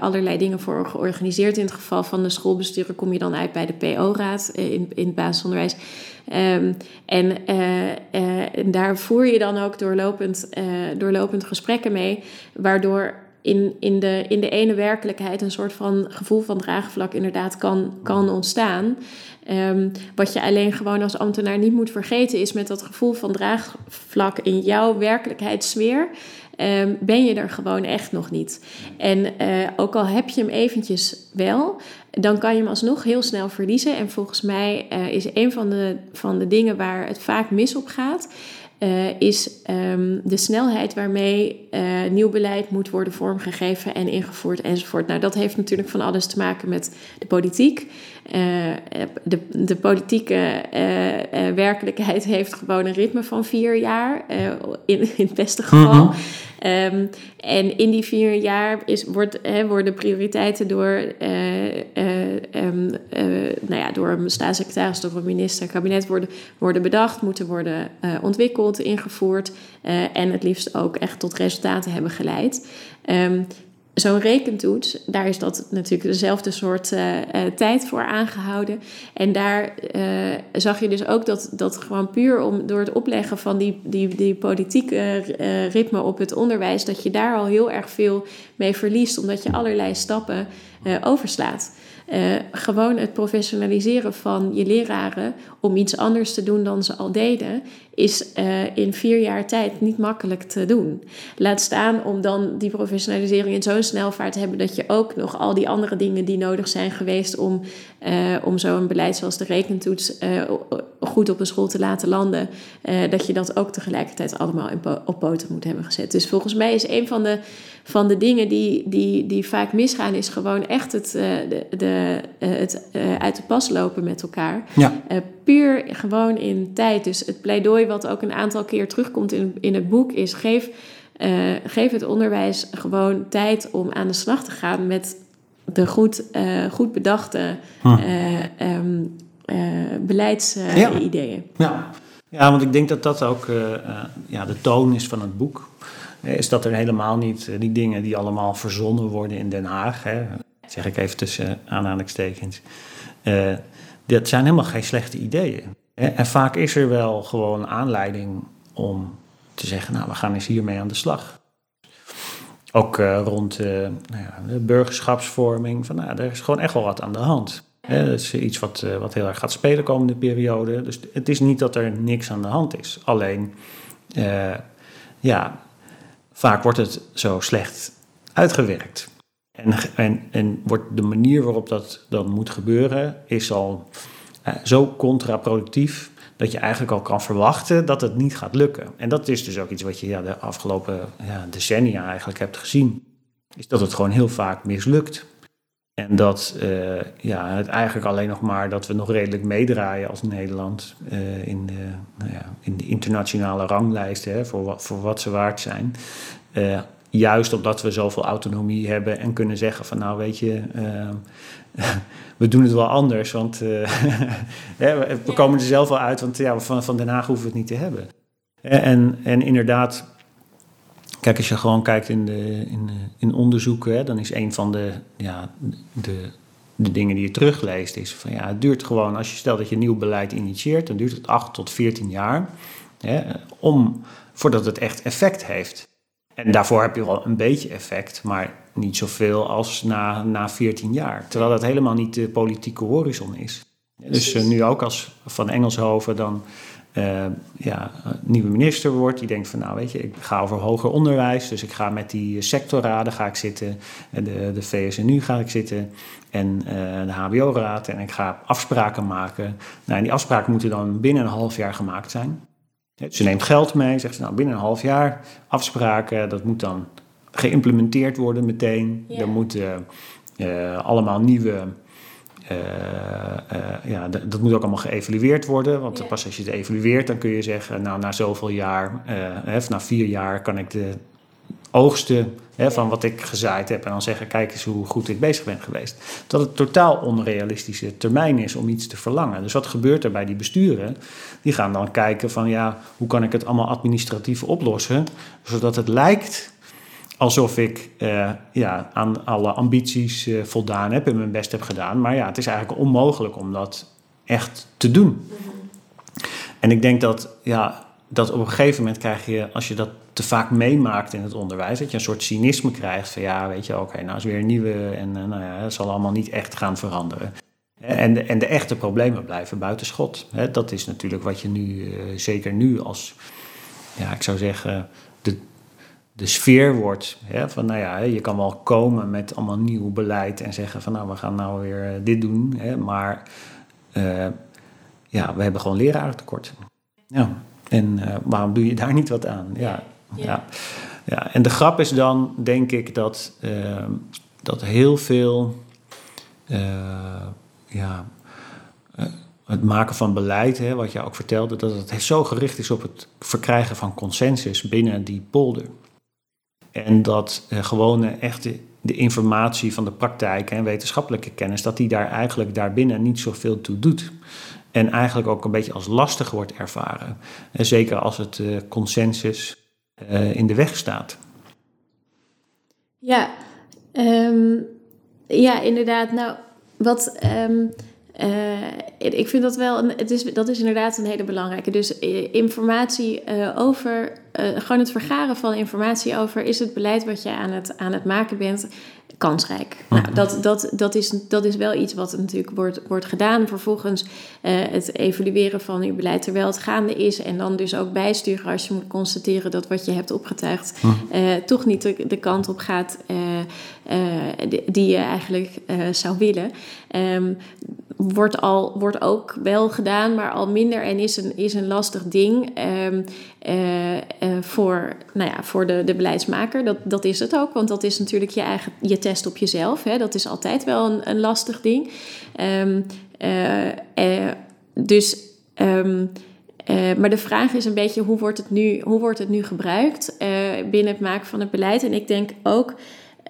C: allerlei dingen voor georganiseerd. In het geval van de schoolbesturen kom je dan uit bij de PO-raad in, in het basisonderwijs. Ehm, en, eh, eh, en daar voer je dan ook doorlopend, eh, doorlopend gesprekken mee, waardoor in, in, de, in de ene werkelijkheid een soort van gevoel van draagvlak inderdaad kan, kan ontstaan. Ehm, wat je alleen gewoon als ambtenaar niet moet vergeten is met dat gevoel van draagvlak in jouw werkelijkheidssfeer. ehm, ben je er gewoon echt nog niet. En ook al heb je hem eventjes wel, dan kan je hem alsnog heel snel verliezen. En volgens mij eh, is een van de, van de dingen waar het vaak mis op gaat, eh, is ehm, de snelheid waarmee eh, nieuw beleid moet worden vormgegeven en ingevoerd enzovoort. Nou, dat heeft natuurlijk van alles te maken met de politiek. Eh, de, de politieke eh, eh, werkelijkheid heeft gewoon een ritme van vier jaar, eh, in, in het beste geval.
B: Mhm.
C: Ehm, en in die vier jaar is, wordt, hè, worden prioriteiten door, eh, eh, ehm, eh, nou ja, door een staatssecretaris, door een minister, kabinet worden, worden bedacht, moeten worden eh, ontwikkeld, ingevoerd eh, en het liefst ook echt tot resultaten hebben geleid. Ehm, Zo'n rekentoets, daar is dat natuurlijk dezelfde soort eh, eh, tijd voor aangehouden. En daar eh, zag je dus ook dat, dat gewoon puur om, door het opleggen van die, die, die politieke ritme op het onderwijs, dat je daar al heel erg veel mee verliest, omdat je allerlei stappen overslaat. Eh, gewoon het professionaliseren van je leraren om iets anders te doen dan ze al deden, is eh, in vier jaar tijd niet makkelijk te doen. Laat staan om dan die professionalisering in zo'n snelvaart te hebben dat je ook nog al die andere dingen die nodig zijn geweest om, eh, om zo'n beleid zoals de rekentoets goed op een school te laten landen, dat je dat ook tegelijkertijd allemaal in op poten moet hebben gezet. Dus volgens mij is een van de, van de dingen die, die, die vaak misgaan, is gewoon echt het, de, de, het uit de pas lopen met elkaar. Ja. puur gewoon in tijd. Dus het pleidooi wat ook een aantal keer terugkomt in, in het boek is geef uh, geef het onderwijs gewoon tijd om aan de slag te gaan met de goed, uh, goed bedachte uh, um, beleidsideeën.
B: Ja. ja. Ja. want ik denk dat dat ook ja, de toon is van het boek. Is dat er helemaal niet die dingen die allemaal verzonnen worden in Den Haag, hè, zeg ik even tussen aanhalingstekens, dat zijn helemaal geen slechte ideeën. En vaak is er wel gewoon aanleiding om te zeggen, nou, we gaan eens hiermee aan de slag. Ook uh, rond uh, nou ja, de burgerschapsvorming, van, nou, er is gewoon echt wel wat aan de hand. Dat is iets wat, uh, wat heel erg gaat spelen komende periode. Dus het is niet dat er niks aan de hand is. Alleen, ja, vaak wordt het zo slecht uitgewerkt. En, en, en wordt de manier waarop dat dan moet gebeuren, is al zo contraproductief dat je eigenlijk al kan verwachten dat het niet gaat lukken. En dat is dus ook iets wat je ja, de afgelopen ja, decennia eigenlijk hebt gezien. Is dat het gewoon heel vaak mislukt. En dat uh, ja, het eigenlijk alleen nog maar dat we nog redelijk meedraaien als Nederland uh, in, de, nou ja, in de internationale ranglijsten hè, voor, wat, voor wat ze waard zijn. Uh, juist omdat we zoveel autonomie hebben en kunnen zeggen van nou weet je, [LAUGHS] we doen het wel anders, want [LAUGHS] we komen er zelf wel uit, want ja, van, van Den Haag hoeven we het niet te hebben. En, en inderdaad, kijk, als je gewoon kijkt in, de, in, in onderzoeken, hè, dan is een van de, ja, de, de dingen die je terugleest, is van ja, het duurt gewoon, als je stelt dat je nieuw beleid initieert, dan duurt het 8 tot 14 jaar hè, om, voordat het echt effect heeft. En daarvoor heb je wel een beetje effect, maar niet zoveel als na, na 14 jaar. Terwijl dat helemaal niet de politieke horizon is. Dus uh, nu ook als Van Engelshoven dan uh, ja, nieuwe minister wordt, die denkt van nou weet je, ik ga over hoger onderwijs, dus ik ga met die sectorraden ga ik zitten, de, de VSNU ga ik zitten en uh, de HBO-raad en ik ga afspraken maken. Nou, en die afspraken moeten dan binnen een half jaar gemaakt zijn. Ze neemt geld mee, zegt ze nou binnen een half jaar afspraken, dat moet dan geïmplementeerd worden meteen. Er moeten uh, allemaal nieuwe. Uh, ja, dat moet ook allemaal geëvalueerd worden. Want pas als je het evalueert, dan kun je zeggen, nou na zoveel jaar, of na vier jaar kan ik de oogsten hè, van wat ik gezaaid heb. En dan zeggen, kijk eens hoe goed ik bezig ben geweest. Dat het totaal onrealistische termijn is om iets te verlangen. Dus wat gebeurt er bij die besturen? Die gaan dan kijken van, ja, hoe kan ik het allemaal administratief oplossen? Zodat het lijkt alsof ik uh, ja, aan alle ambities uh, voldaan heb en mijn best heb gedaan. Maar ja, het is eigenlijk onmogelijk om dat echt te doen. En ik denk dat, ja, dat op een gegeven moment krijg je, als je dat te vaak meemaakt in het onderwijs, dat je een soort cynisme krijgt van ja, weet je, oké, nou is weer een nieuwe en uh, nou ja, het zal allemaal niet echt gaan veranderen. En de, en de echte problemen blijven buiten schot. Dat is natuurlijk wat je nu, zeker nu als, ja, ik zou zeggen, de, sfeer wordt. Hè, van nou ja, je kan wel komen met allemaal nieuw beleid en zeggen van nou we gaan nou weer eh, dit doen. Hè, maar uh, ja, we hebben gewoon lerarentekort. Ja, en uh, waarom doe je daar niet wat aan? Ja, ja. ja. En de grap is dan, denk ik, dat, uh, dat heel veel ja, het maken van beleid, hè, wat je ook vertelde, dat het zo gericht is op het verkrijgen van consensus binnen die polder. En dat uh, gewone echte de informatie van de praktijk en wetenschappelijke kennis, dat die daar eigenlijk daarbinnen niet zoveel toe doet. En eigenlijk ook een beetje als lastig wordt ervaren. En zeker als het consensus in de weg staat.
C: Ja, um, ja inderdaad. Nou, wat. Um, ik vind dat wel, een, het is, dat is inderdaad een hele belangrijke. Dus informatie over uh, gewoon het vergaren van informatie over is het beleid wat je aan het, aan het maken bent kansrijk. Nou, mhm. dat, dat, dat, is, dat is wel iets wat natuurlijk wordt, wordt gedaan. Vervolgens uh, het evalueren van je beleid terwijl het gaande is. En dan dus ook bijsturen als je moet constateren dat wat je hebt opgetuigd uh, toch niet de, de, kant op gaat die, die, je eigenlijk zou willen. Um, wordt, al, wordt ook wel gedaan, maar al minder en is een, is een lastig ding ehm, eh, eh, voor, nou ja, voor de, de beleidsmaker. Dat, dat is het ook, want dat is natuurlijk je eigen je test op jezelf. Hè? Dat is altijd wel een, een lastig ding. Ehm, eh, dus. Um, maar de vraag is een beetje hoe wordt het nu, hoe wordt het nu gebruikt binnen het maken van het beleid? En ik denk ook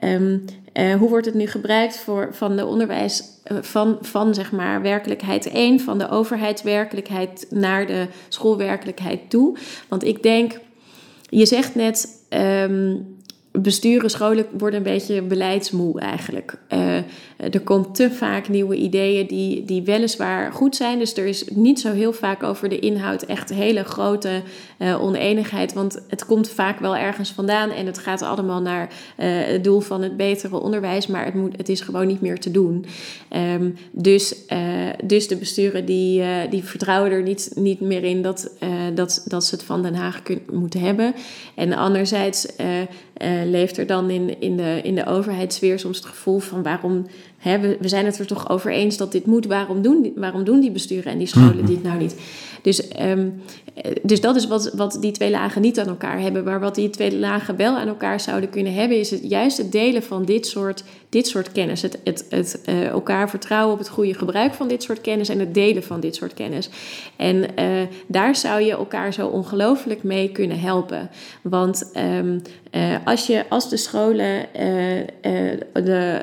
C: uh, hoe wordt het nu gebruikt voor, van de onderwijs, van, van zeg maar werkelijkheid 1, van de overheidswerkelijkheid naar de schoolwerkelijkheid toe? Want ik denk, je zegt net, um, besturen, scholen worden een beetje beleidsmoe eigenlijk. Uh, er komt te vaak nieuwe ideeën die, die weliswaar goed zijn. Dus er is niet zo heel vaak over de inhoud echt hele grote uh, oneenigheid. Want het komt vaak wel ergens vandaan en het gaat allemaal naar uh, het doel van het betere onderwijs. Maar het, moet, het is gewoon niet meer te doen. Um, dus, dus de besturen die, die vertrouwen er niet, niet meer in dat, dat, dat ze het van Den Haag kunnen, moeten hebben. En anderzijds leeft er dan in, in, de, in de overheidssfeer soms het gevoel van waarom Hè, we, we, zijn het er toch over eens dat dit moet. Waarom doen, waarom doen die besturen en die scholen mhm. dit nou niet? Dus, um, dus dat is wat, wat die twee lagen niet aan elkaar hebben. Maar wat die twee lagen wel aan elkaar zouden kunnen hebben, is het juist het delen van dit soort, dit soort kennis. Het, het, het uh, elkaar vertrouwen op het goede gebruik van dit soort kennis en het delen van dit soort kennis. En uh, daar zou je elkaar zo ongelooflijk mee kunnen helpen. Want um, uh, als, je, als de scholen de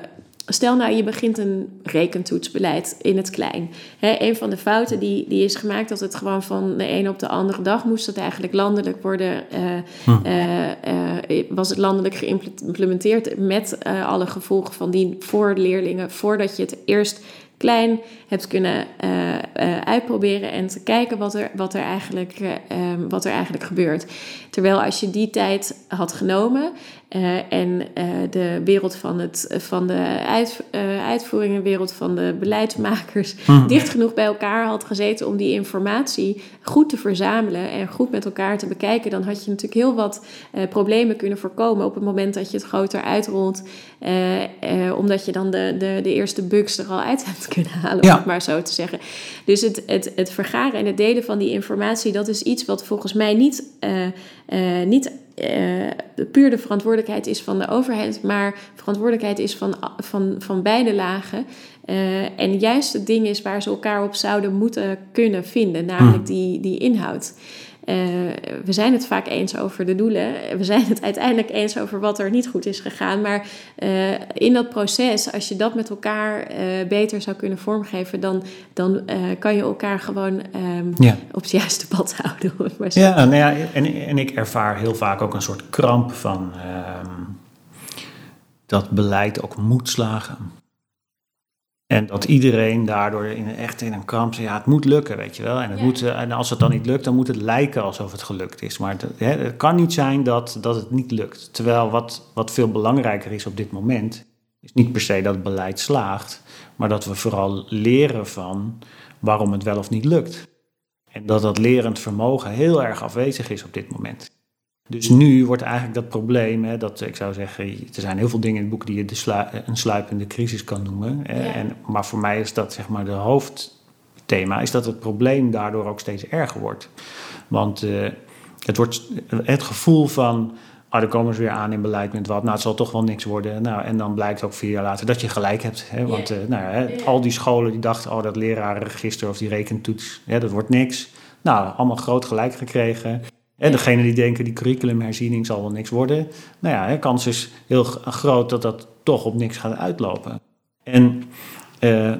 C: Stel nou, je begint een rekentoetsbeleid in het klein. He, een van de fouten die, die is gemaakt, dat het gewoon van de ene op de andere dag moest het eigenlijk landelijk worden. Uh, uh, was het landelijk geïmplementeerd met alle gevolgen van die voor leerlingen, voordat je het eerst klein hebt kunnen uitproberen en te kijken wat er, wat, er eigenlijk, um, wat er eigenlijk gebeurt. Terwijl als je die tijd had genomen en de wereld van, het, van de uit, uitvoering wereld van de beleidsmakers hmm. dicht genoeg bij elkaar had gezeten om die informatie goed te verzamelen en goed met elkaar te bekijken, dan had je natuurlijk heel wat problemen kunnen voorkomen op het moment dat je het groter uitrolt, omdat je dan de, de, de eerste bugs er al uit hebt kunnen halen. Ja maar zo te zeggen. Dus het, het, het vergaren en het delen van die informatie, dat is iets wat volgens mij niet, niet uh, puur de verantwoordelijkheid is van de overheid, maar verantwoordelijkheid is van, van, van beide lagen. en juist het ding is waar ze elkaar op zouden moeten kunnen vinden, namelijk hmm. die, die inhoud. Uh, we zijn het vaak eens over de doelen. We zijn het uiteindelijk eens over wat er niet goed is gegaan. Maar uh, in dat proces, als je dat met elkaar uh, beter zou kunnen vormgeven, dan, dan kan je elkaar gewoon um, ja. op het juiste pad [LAUGHS] houden.
B: Ja, nou ja en, en ik ervaar heel vaak ook een soort kramp van ehm, dat beleid ook moet slagen. En dat iedereen daardoor in, echt in een kramp zegt, ja, het moet lukken, weet je wel. En, het moet, eh, en als het dan niet lukt, dan moet het lijken alsof het gelukt is. Maar het, het kan niet zijn dat, dat het niet lukt. Terwijl wat, wat veel belangrijker is op dit moment, is niet per se dat het beleid slaagt, maar dat we vooral leren van waarom het wel of niet lukt. En dat dat lerend vermogen heel erg afwezig is op dit moment. Dus nu wordt eigenlijk dat probleem, hè, dat ik zou zeggen, er zijn heel veel dingen in het boek die je de een sluipende crisis kan noemen. Hè, en, maar voor mij is dat zeg maar de hoofdthema, is dat het probleem daardoor ook steeds erger wordt. Want uh, het, wordt, het gevoel van, ah, dan komen ze weer aan in beleid met wat, nou het zal toch wel niks worden. Nou, en dan blijkt ook vier jaar later dat je gelijk hebt. Hè, want uh, nou, hè, al die scholen die dachten, oh dat lerarenregister of die rekentoets, hè, dat wordt niks. Nou, allemaal groot gelijk gekregen. En degene die denken die curriculumherziening zal wel niks worden. Nou ja, kans is heel groot dat dat toch op niks gaat uitlopen. En uh,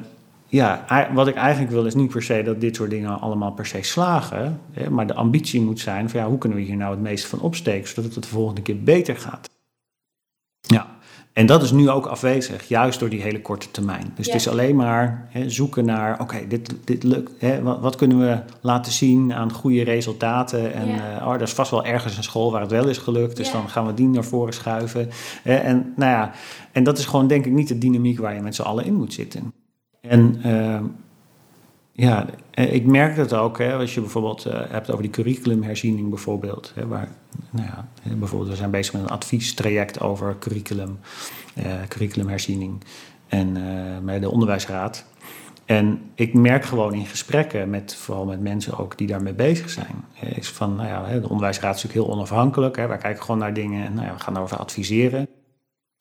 B: ja, wat ik eigenlijk wil is niet per se dat dit soort dingen allemaal per se slagen. Hè, maar de ambitie moet zijn van ja, hoe kunnen we hier nou het meeste van opsteken zodat het de volgende keer beter gaat. En dat is nu ook afwezig, juist door die hele korte termijn. Dus het is alleen maar hè, zoeken naar, oké, dit, dit lukt. Hè, wat, wat, kunnen we laten zien aan goede resultaten? En ja. uh, oh, er is vast wel ergens een school waar het wel is gelukt, dus dan gaan we die naar voren schuiven. en, nou ja, en dat is gewoon denk ik niet de dynamiek waar je met z'n allen in moet zitten. En uh, ja, eh, ik merk dat ook, hè, als je bijvoorbeeld uh, hebt over die curriculumherziening bijvoorbeeld. Hè, waar, nou ja, bijvoorbeeld, we zijn bezig met een adviestraject over curriculum, uh, curriculumherziening en met de onderwijsraad. En ik merk gewoon in gesprekken, met, vooral met mensen ook die daarmee bezig zijn, is van, nou ja, de onderwijsraad is natuurlijk heel onafhankelijk. Hè, wij kijken gewoon naar dingen en nou ja, we gaan daarover adviseren.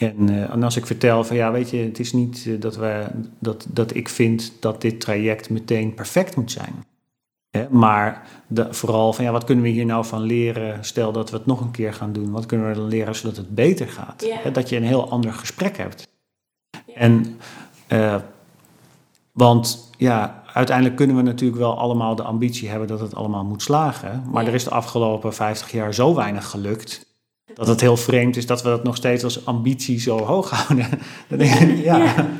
B: En, uh, en, als ik vertel van ja, weet je, het is niet uh, dat, we, dat, dat ik vind dat dit traject meteen perfect moet zijn. Hè, maar de, vooral van ja, wat kunnen we hier nou van leren? Stel dat we het nog een keer gaan doen, wat kunnen we dan leren zodat het beter gaat? Hè, dat je een heel ander gesprek hebt. En uh, want ja, uiteindelijk kunnen we natuurlijk wel allemaal de ambitie hebben dat het allemaal moet slagen. Maar er is de afgelopen 50 jaar zo weinig gelukt. Dat het heel vreemd is dat we dat nog steeds als ambitie zo hoog [LAUGHS] houden. Dan denk ik, ja.
C: Ja.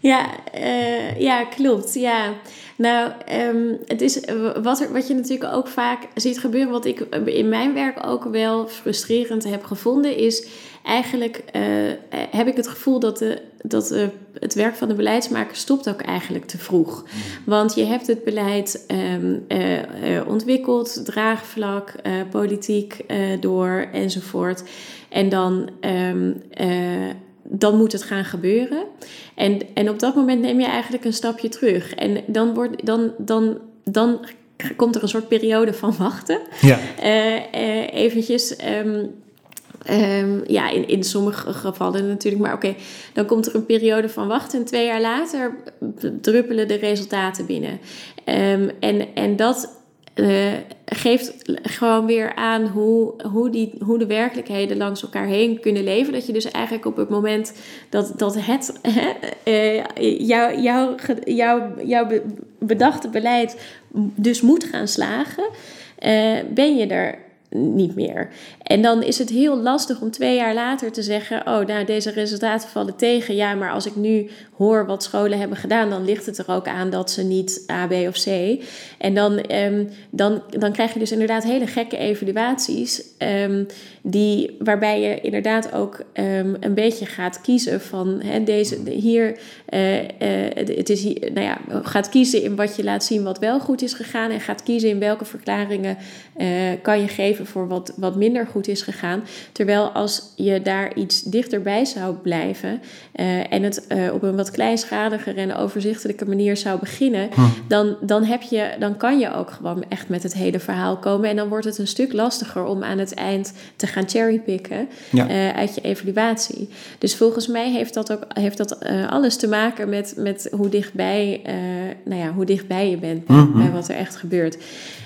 C: Ja, eh, ja, klopt. Ja. Nou, ehm, het is wat, er, wat je natuurlijk ook vaak ziet gebeuren, wat ik in mijn werk ook wel frustrerend heb gevonden, is eigenlijk uh, heb ik het gevoel dat, de, dat uh, het werk van de beleidsmaker stopt ook eigenlijk te vroeg. Want je hebt het beleid um, uh, ontwikkeld, draagvlak, politiek door enzovoort. En dan um, dan moet het gaan gebeuren. En, en op dat moment neem je eigenlijk een stapje terug. En dan, wordt, dan, dan, dan komt er een soort periode van wachten.
B: Ja.
C: Eventjes. Um, um, ja, in, in sommige gevallen natuurlijk. Maar oké, dan komt er een periode van wachten. En twee jaar later druppelen de resultaten binnen. Um, en, en dat uh, geeft gewoon weer aan hoe, hoe, die, hoe de werkelijkheden langs elkaar heen kunnen leven. Dat je dus eigenlijk op het moment dat, dat het uh, jouw jou, jou, jou bedachte beleid dus moet gaan slagen, uh, ben je er niet meer. En dan is het heel lastig om twee jaar later te zeggen: Oh, nou, deze resultaten vallen tegen. Ja, maar als ik nu hoor wat scholen hebben gedaan, dan ligt het er ook aan dat ze niet A, B of C. En dan, um, dan, dan krijg je dus inderdaad hele gekke evaluaties, um, die, waarbij je inderdaad ook um, een beetje gaat kiezen van hè, deze, de, hier, uh, uh, het is hier, nou ja, gaat kiezen in wat je laat zien wat wel goed is gegaan en gaat kiezen in welke verklaringen uh, kan je geven voor wat, wat minder goed is gegaan. Terwijl als je daar iets dichterbij zou blijven uh, en het uh, op een wat kleinschaliger en overzichtelijke manier zou beginnen, hm. dan, dan, heb je, dan kan je ook gewoon echt met het hele verhaal komen. En dan wordt het een stuk lastiger om aan het eind te gaan cherrypicken ja. uh, uit je evaluatie. Dus volgens mij heeft dat ook heeft dat, alles te maken met, met hoe, dichtbij, nou ja, hoe dichtbij je bent
B: Mhm.
C: bij wat er echt gebeurt.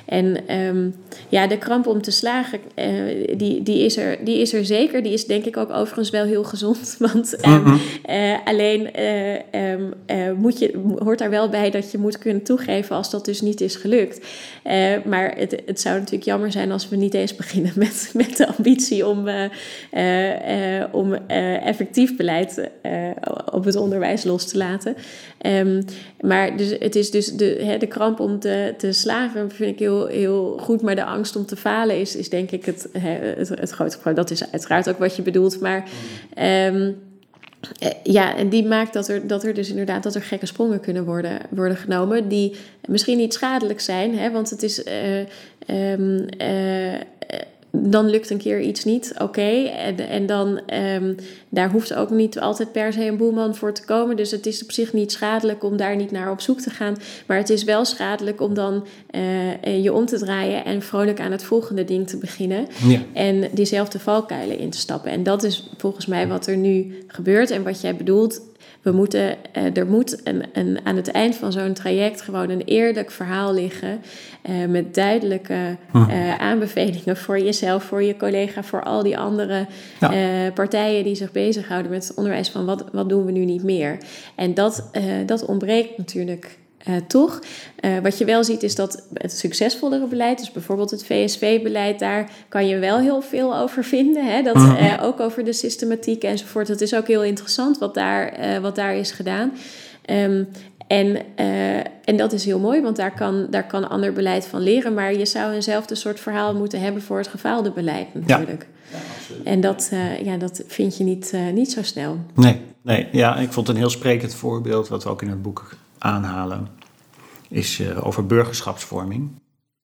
C: En um, ja, de kramp om te slagen, uh, die, die, is er, die is er zeker. Die is denk ik ook overigens wel heel gezond. [LAUGHS] Want um,
B: Mhm.
C: uh, alleen uh, um, moet je, hoort daar wel bij dat je moet kunnen toegeven als dat dus niet is gelukt. maar het, het zou natuurlijk jammer zijn als we niet eens [LAUGHS] beginnen met, met de ambitie om, om effectief beleid op het onderwijs los te laten. Maar dus, het is dus de, hè, de kramp om te, te slagen, vind ik heel heel goed. Maar de angst om te falen is, is denk ik het, het, het grote probleem. Dat is uiteraard ook wat je bedoelt. Maar um, ja, en die maakt dat er, dat er dus inderdaad dat er gekke sprongen kunnen worden, worden genomen. Die misschien niet schadelijk zijn. Hè, want het is. Um, uh, dan lukt een keer iets niet, oké. Okay. En, en dan, um, daar hoeft ook niet altijd per se een boeman voor te komen. Dus het is op zich niet schadelijk om daar niet naar op zoek te gaan. Maar het is wel schadelijk om dan uh, je om te draaien en vrolijk aan het volgende ding te beginnen.
B: Ja.
C: En diezelfde valkuilen in te stappen. En dat is volgens mij wat er nu gebeurt en wat jij bedoelt. We moeten, uh, er moet een, een, aan het eind van zo'n traject gewoon een eerlijk verhaal liggen. Uh, met duidelijke uh, aanbevelingen voor jezelf, voor je collega, voor al die andere ja. partijen die zich bezighouden met het onderwijs. Van wat, wat doen we nu niet meer? En dat, dat ontbreekt natuurlijk uh, toch. Uh, wat je wel ziet is dat het succesvollere beleid, dus bijvoorbeeld het VSV-beleid, daar kan je wel heel veel over vinden. Hè? Dat, uh, ook over de systematiek enzovoort. Dat is ook heel interessant wat daar, wat daar is gedaan. Um, en, en dat is heel mooi, want daar kan, daar kan ander beleid van leren. Maar je zou eenzelfde soort verhaal moeten hebben voor het gefaalde beleid natuurlijk.
B: Ja. Ja,
C: en dat, ja, dat vind je niet, niet zo snel.
B: Nee, nee, ja, ik vond het een heel sprekend voorbeeld, wat we ook in het boek aanhalen is uh, over burgerschapsvorming.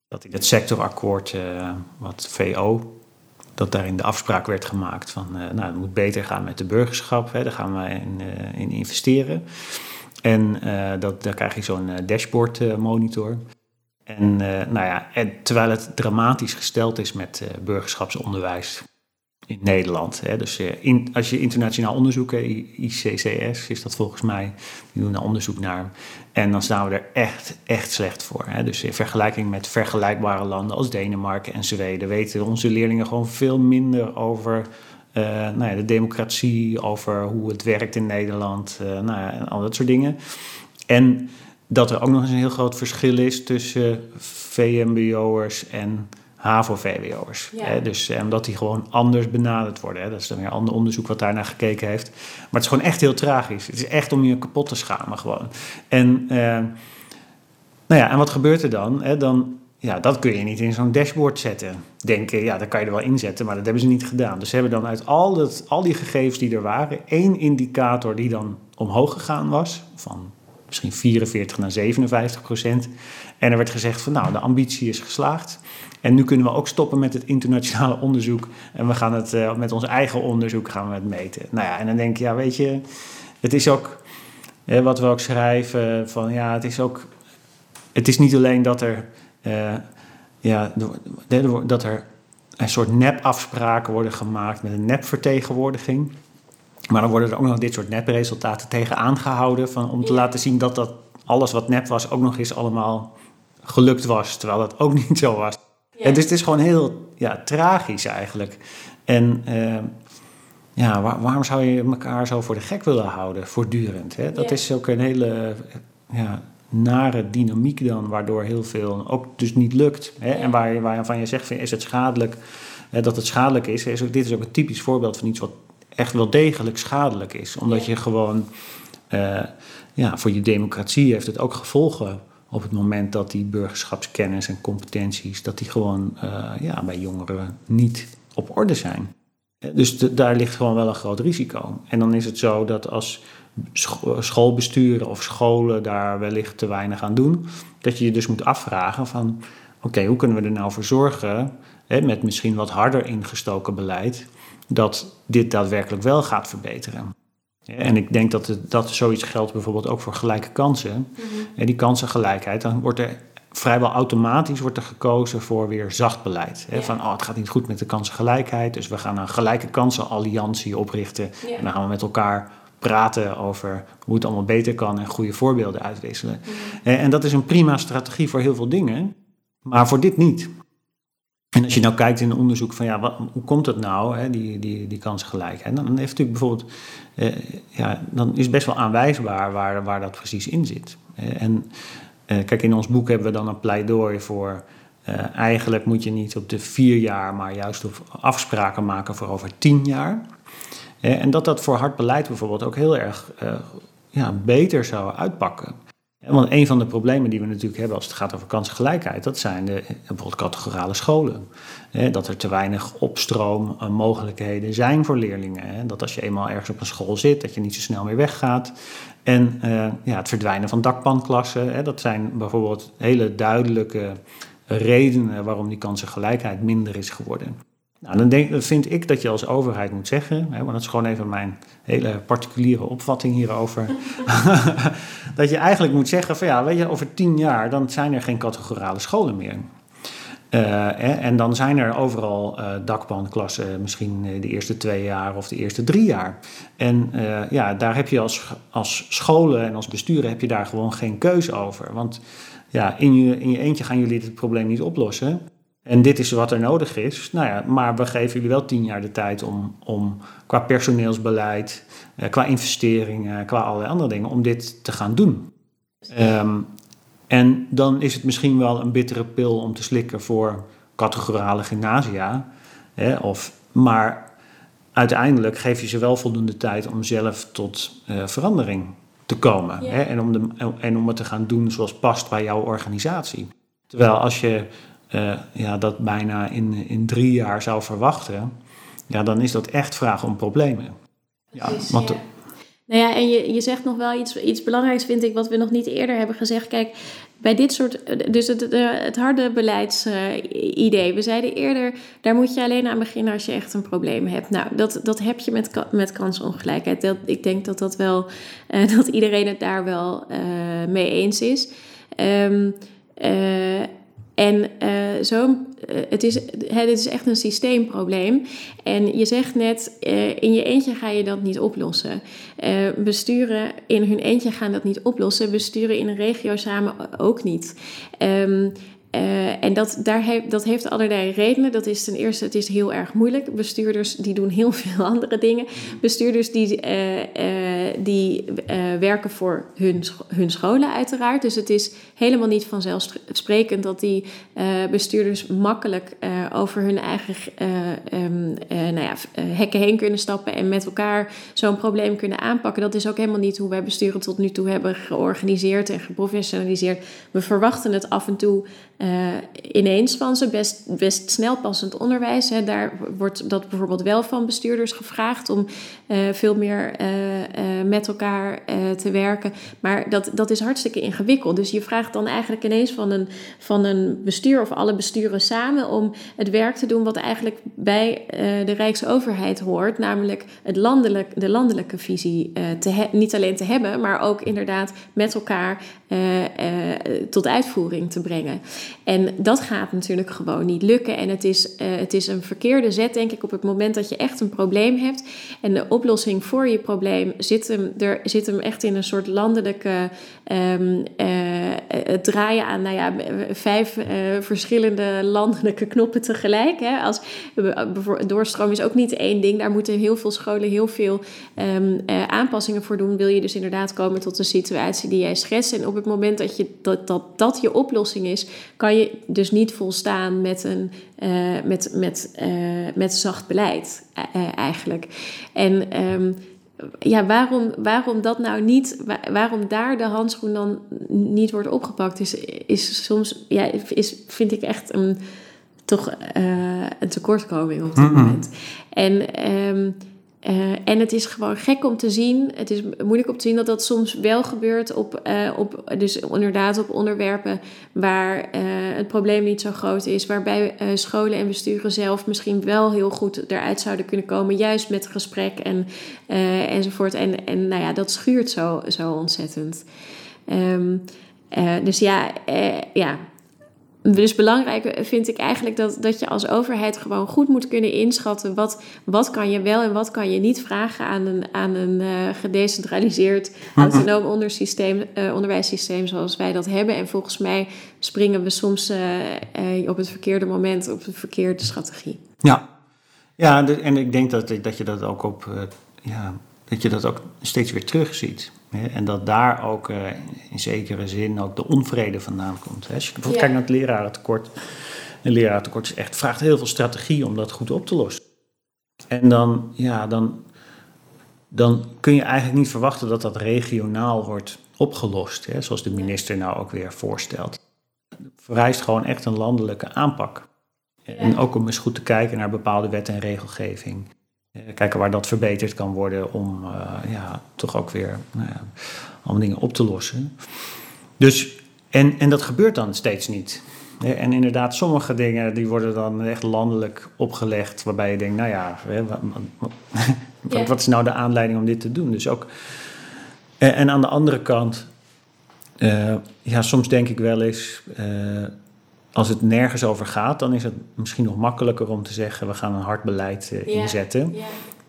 B: Dat in het sectorakkoord, uh, wat VO, dat daarin de afspraak werd gemaakt van, uh, nou, het moet beter gaan met de burgerschap, hè, daar gaan we in, in investeren. En dat, daar krijg je zo'n dashboard monitor. En, nou ja, en terwijl het dramatisch gesteld is met burgerschapsonderwijs in Nederland. Hè. Dus in, als je internationaal onderzoeken, ICCS is dat volgens mij, die doen daar onderzoek naar. En dan staan we er echt, echt slecht voor. Hè. Dus in vergelijking met vergelijkbare landen als Denemarken en Zweden weten onze leerlingen gewoon veel minder over uh, nou ja, de democratie, over hoe het werkt in Nederland, nou ja, en al dat soort dingen. En dat er ook nog eens een heel groot verschil is tussen VMBO'ers en HAVO-VWO'ers. Dus eh, omdat die gewoon anders benaderd worden. Hè. Dat is dan weer een ander onderzoek wat daarnaar gekeken heeft. Maar het is gewoon echt heel tragisch. Het is echt om je kapot te schamen gewoon. En, uh, nou ja, en wat gebeurt er dan? Hè? dan ja, dat kun je niet in zo'n dashboard zetten. Denken, ja, dat kan je er wel inzetten, maar dat hebben ze niet gedaan. Dus ze hebben dan uit al, dat, al die gegevens die er waren, één indicator die dan omhoog gegaan was, van misschien 44 naar 57 procent. En er werd gezegd van, nou, de ambitie is geslaagd. En nu kunnen we ook stoppen met het internationale [LAUGHS] onderzoek. En we gaan het uh, met ons eigen onderzoek gaan we het meten. Nou ja, en dan denk je, ja, weet je, het is ook hè, wat we ook schrijven van ja, het is ook. Het is niet alleen dat er. Uh, ja, dat er een soort nepafspraken worden gemaakt met een nepvertegenwoordiging. Maar dan worden er ook nog dit soort nepresultaten tegen aangehouden. Van, om te laten zien dat, dat alles wat nep was ook nog eens allemaal gelukt was. Terwijl dat ook [LAUGHS] niet zo was. Ja. dus het is gewoon heel ja, tragisch eigenlijk. En uh, ja, waarom zou je elkaar zo voor de gek willen houden, voortdurend? Hè? Dat is ook een hele ja, nare dynamiek dan, waardoor heel veel ook dus niet lukt. Hè? En waar, waarvan je zegt, is het schadelijk, hè, dat het schadelijk is, is ook, dit is ook een typisch voorbeeld van iets wat echt wel degelijk schadelijk is. Omdat je gewoon, uh, ja, voor je democratie heeft het ook gevolgen op het moment dat die burgerschapskennis en competenties, dat die gewoon uh, ja, bij jongeren niet op orde zijn. Dus daar ligt gewoon wel een groot risico. En dan is het zo dat als schoolbesturen of scholen daar wellicht te weinig aan doen, dat je je dus moet afvragen van oké, hoe kunnen we er nou voor zorgen, hè, met misschien wat harder ingestoken beleid, dat dit daadwerkelijk wel gaat verbeteren. En ik denk dat, het, dat zoiets geldt bijvoorbeeld ook voor gelijke kansen. Mm Die kansengelijkheid, dan wordt er vrijwel automatisch wordt er gekozen voor weer zacht beleid. Hè? Van oh, het gaat niet goed met de kansengelijkheid, dus we gaan een gelijke kansenalliantie oprichten. En dan gaan we met elkaar praten over hoe het allemaal beter kan en goede voorbeelden uitwisselen. Mhm. En dat is een prima strategie voor heel veel dingen, maar voor dit niet. En als je nou kijkt in onderzoek van ja, wat, hoe komt het nou, hè, die, die, die kansgelijkheid? Dan heeft natuurlijk bijvoorbeeld, eh, ja, dan is best wel aanwijsbaar waar, waar dat precies in zit. Eh, en eh, kijk, in ons boek hebben we dan een pleidooi voor, eh, eigenlijk moet je niet op de vier jaar, maar juist afspraken maken voor over tien jaar. Eh, en dat dat voor hard beleid bijvoorbeeld ook heel erg ja, beter zou uitpakken. Want een van de problemen die we natuurlijk hebben als het gaat over kansgelijkheid, dat zijn de, bijvoorbeeld categorale scholen. Dat er te weinig opstroommogelijkheden zijn voor leerlingen. Dat als je eenmaal ergens op een school zit, dat je niet zo snel meer weggaat. En uh, ja, het verdwijnen van dakpanklassen, dat zijn bijvoorbeeld hele duidelijke redenen waarom die kansengelijkheid minder is geworden. Nou, dan denk, vind ik dat je als overheid moet zeggen, hè, want dat is gewoon even mijn hele particuliere opvatting hierover, [LAUGHS] dat je eigenlijk moet zeggen van ja, weet je, over tien jaar dan zijn er geen categorale scholen meer. Uh, en dan zijn er overal uh, misschien de eerste twee jaar of de eerste drie jaar. En ja, daar heb je als, als scholen en als besturen heb je daar gewoon geen keuze over. Want ja, in je, in je eentje gaan jullie dit probleem niet oplossen. En dit is wat er nodig is. Nou ja, maar we geven jullie wel tien jaar de tijd om, om qua personeelsbeleid, eh, qua investeringen, qua allerlei andere dingen, om dit te gaan doen. Um, en dan is het misschien wel een bittere pil om te slikken voor categorale gymnasia. Hè, of, maar uiteindelijk geef je ze wel voldoende tijd om zelf tot uh, verandering te komen. Hè, en, om de, en om het te gaan doen zoals past bij jouw organisatie. Terwijl als je uh, ja, dat bijna in, in drie jaar zou verwachten, ja, dan is dat echt vragen om problemen.
C: Ja, want, Nou ja, en je, je zegt nog wel iets, iets belangrijks, vind ik, wat we nog niet eerder hebben gezegd. Kijk, bij dit soort, dus het, het harde beleidsidee. we zeiden eerder, daar moet je alleen aan beginnen als je echt een probleem hebt. Nou, dat, dat heb je met, met kansongelijkheid. Dat, ik denk dat, dat, wel, uh, [LAUGHS] dat iedereen het daar wel uh, mee eens is. Um, uh, en uh, zo, uh, het, is, het is echt een systeemprobleem. En je zegt net, uh, in je eentje ga je dat niet oplossen. besturen in hun eentje gaan dat niet oplossen. Besturen in een regio samen ook niet. Um, uh, en dat, daar heeft, dat heeft allerlei redenen. Dat is ten eerste, het is heel erg moeilijk. Bestuurders die doen heel [LAUGHS] veel andere dingen. Bestuurders die, uh, uh, die werken voor hun, hun scholen uiteraard. Dus het is helemaal niet vanzelfsprekend dat die bestuurders makkelijk over hun eigen um, nou ja, hekken heen kunnen stappen en met elkaar zo'n probleem kunnen aanpakken. Dat is ook helemaal niet hoe wij besturen tot nu toe hebben georganiseerd en geprofessionaliseerd. We verwachten het af en toe uh, ineens van ze. Best, best snel passend onderwijs. Hè. Daar wordt dat bijvoorbeeld wel van bestuurders gevraagd om uh, veel meer uh, met elkaar te werken. Maar dat, dat is hartstikke ingewikkeld. Dus je vraagt dan eigenlijk ineens van een, van een bestuur of alle besturen samen om het werk te doen wat eigenlijk bij de Rijksoverheid hoort. Namelijk het landelijk, de landelijke visie te niet alleen te hebben, maar ook inderdaad met elkaar tot uitvoering te brengen. En dat gaat natuurlijk gewoon niet lukken. En het is, uh, het is een verkeerde zet, denk ik, op het moment dat je echt een probleem hebt. En de oplossing voor je probleem zit hem, er, zit hem echt in een soort landelijke um, uh, het draaien aan nou ja, vijf uh, verschillende landelijke knoppen tegelijk. Hè. Als, doorstroom is ook niet één ding. Daar moeten heel veel scholen heel veel um, aanpassingen voor doen. Wil je dus inderdaad komen tot de situatie die jij schetst. En op het moment dat je, dat, dat, dat je oplossing is, kan je dus niet volstaan met, een, met, met, met zacht beleid uh, eigenlijk. En um, ja, waarom, waarom dat nou niet, waarom daar de handschoen dan niet wordt opgepakt, is, is soms, ja, is, vind ik echt een, toch een tekortkoming op dit mm -hmm. moment. En um, uh, en het is gewoon gek om te zien. Het is moeilijk om te zien dat dat soms wel gebeurt op, uh, op dus inderdaad op onderwerpen waar uh, het probleem niet zo groot is. Waarbij scholen en besturen zelf misschien wel heel goed eruit zouden kunnen komen. Juist met gesprek en, enzovoort. En, en nou ja, dat schuurt zo, zo ontzettend. Um, dus ja, ja, dus belangrijk vind ik eigenlijk dat, dat je als overheid gewoon goed moet kunnen inschatten wat, wat kan je wel en wat kan je niet vragen aan een, aan een uh, gedecentraliseerd [LAUGHS] autonoom ondersysteem, uh, onderwijssysteem zoals wij dat hebben. En volgens mij springen we soms uh, op het verkeerde moment op de verkeerde strategie.
B: Ja, ja en ik denk dat, dat je dat ook op ja, dat je dat ook steeds weer terugziet. En dat daar ook uh, in zekere zin ook de onvrede vandaan komt. Als je bijvoorbeeld ja. kijkt naar het lerarentekort. Een lerarentekort is echt, vraagt heel veel strategie om dat goed op te lossen. En dan, ja, dan, dan kun je eigenlijk niet verwachten dat dat regionaal wordt opgelost. Hè, zoals de minister nou ook weer voorstelt. Het vereist gewoon echt een landelijke aanpak. En ook om eens goed te kijken naar bepaalde wet en regelgeving. Eh, kijken waar dat verbeterd kan worden om uh, ja, toch ook weer nou ja, allemaal dingen op te lossen. Dus, en, en dat gebeurt dan steeds niet. En inderdaad, sommige dingen die worden dan echt landelijk opgelegd, waarbij je denkt, nou ja, [LAUGHS] wat, wat is nou de aanleiding om dit te doen? Dus ook, en, en aan de andere kant, uh, ja, soms denk ik wel eens, uh, als het nergens over gaat, dan is het misschien nog makkelijker om te zeggen: we gaan een hard beleid uh, inzetten. Yeah.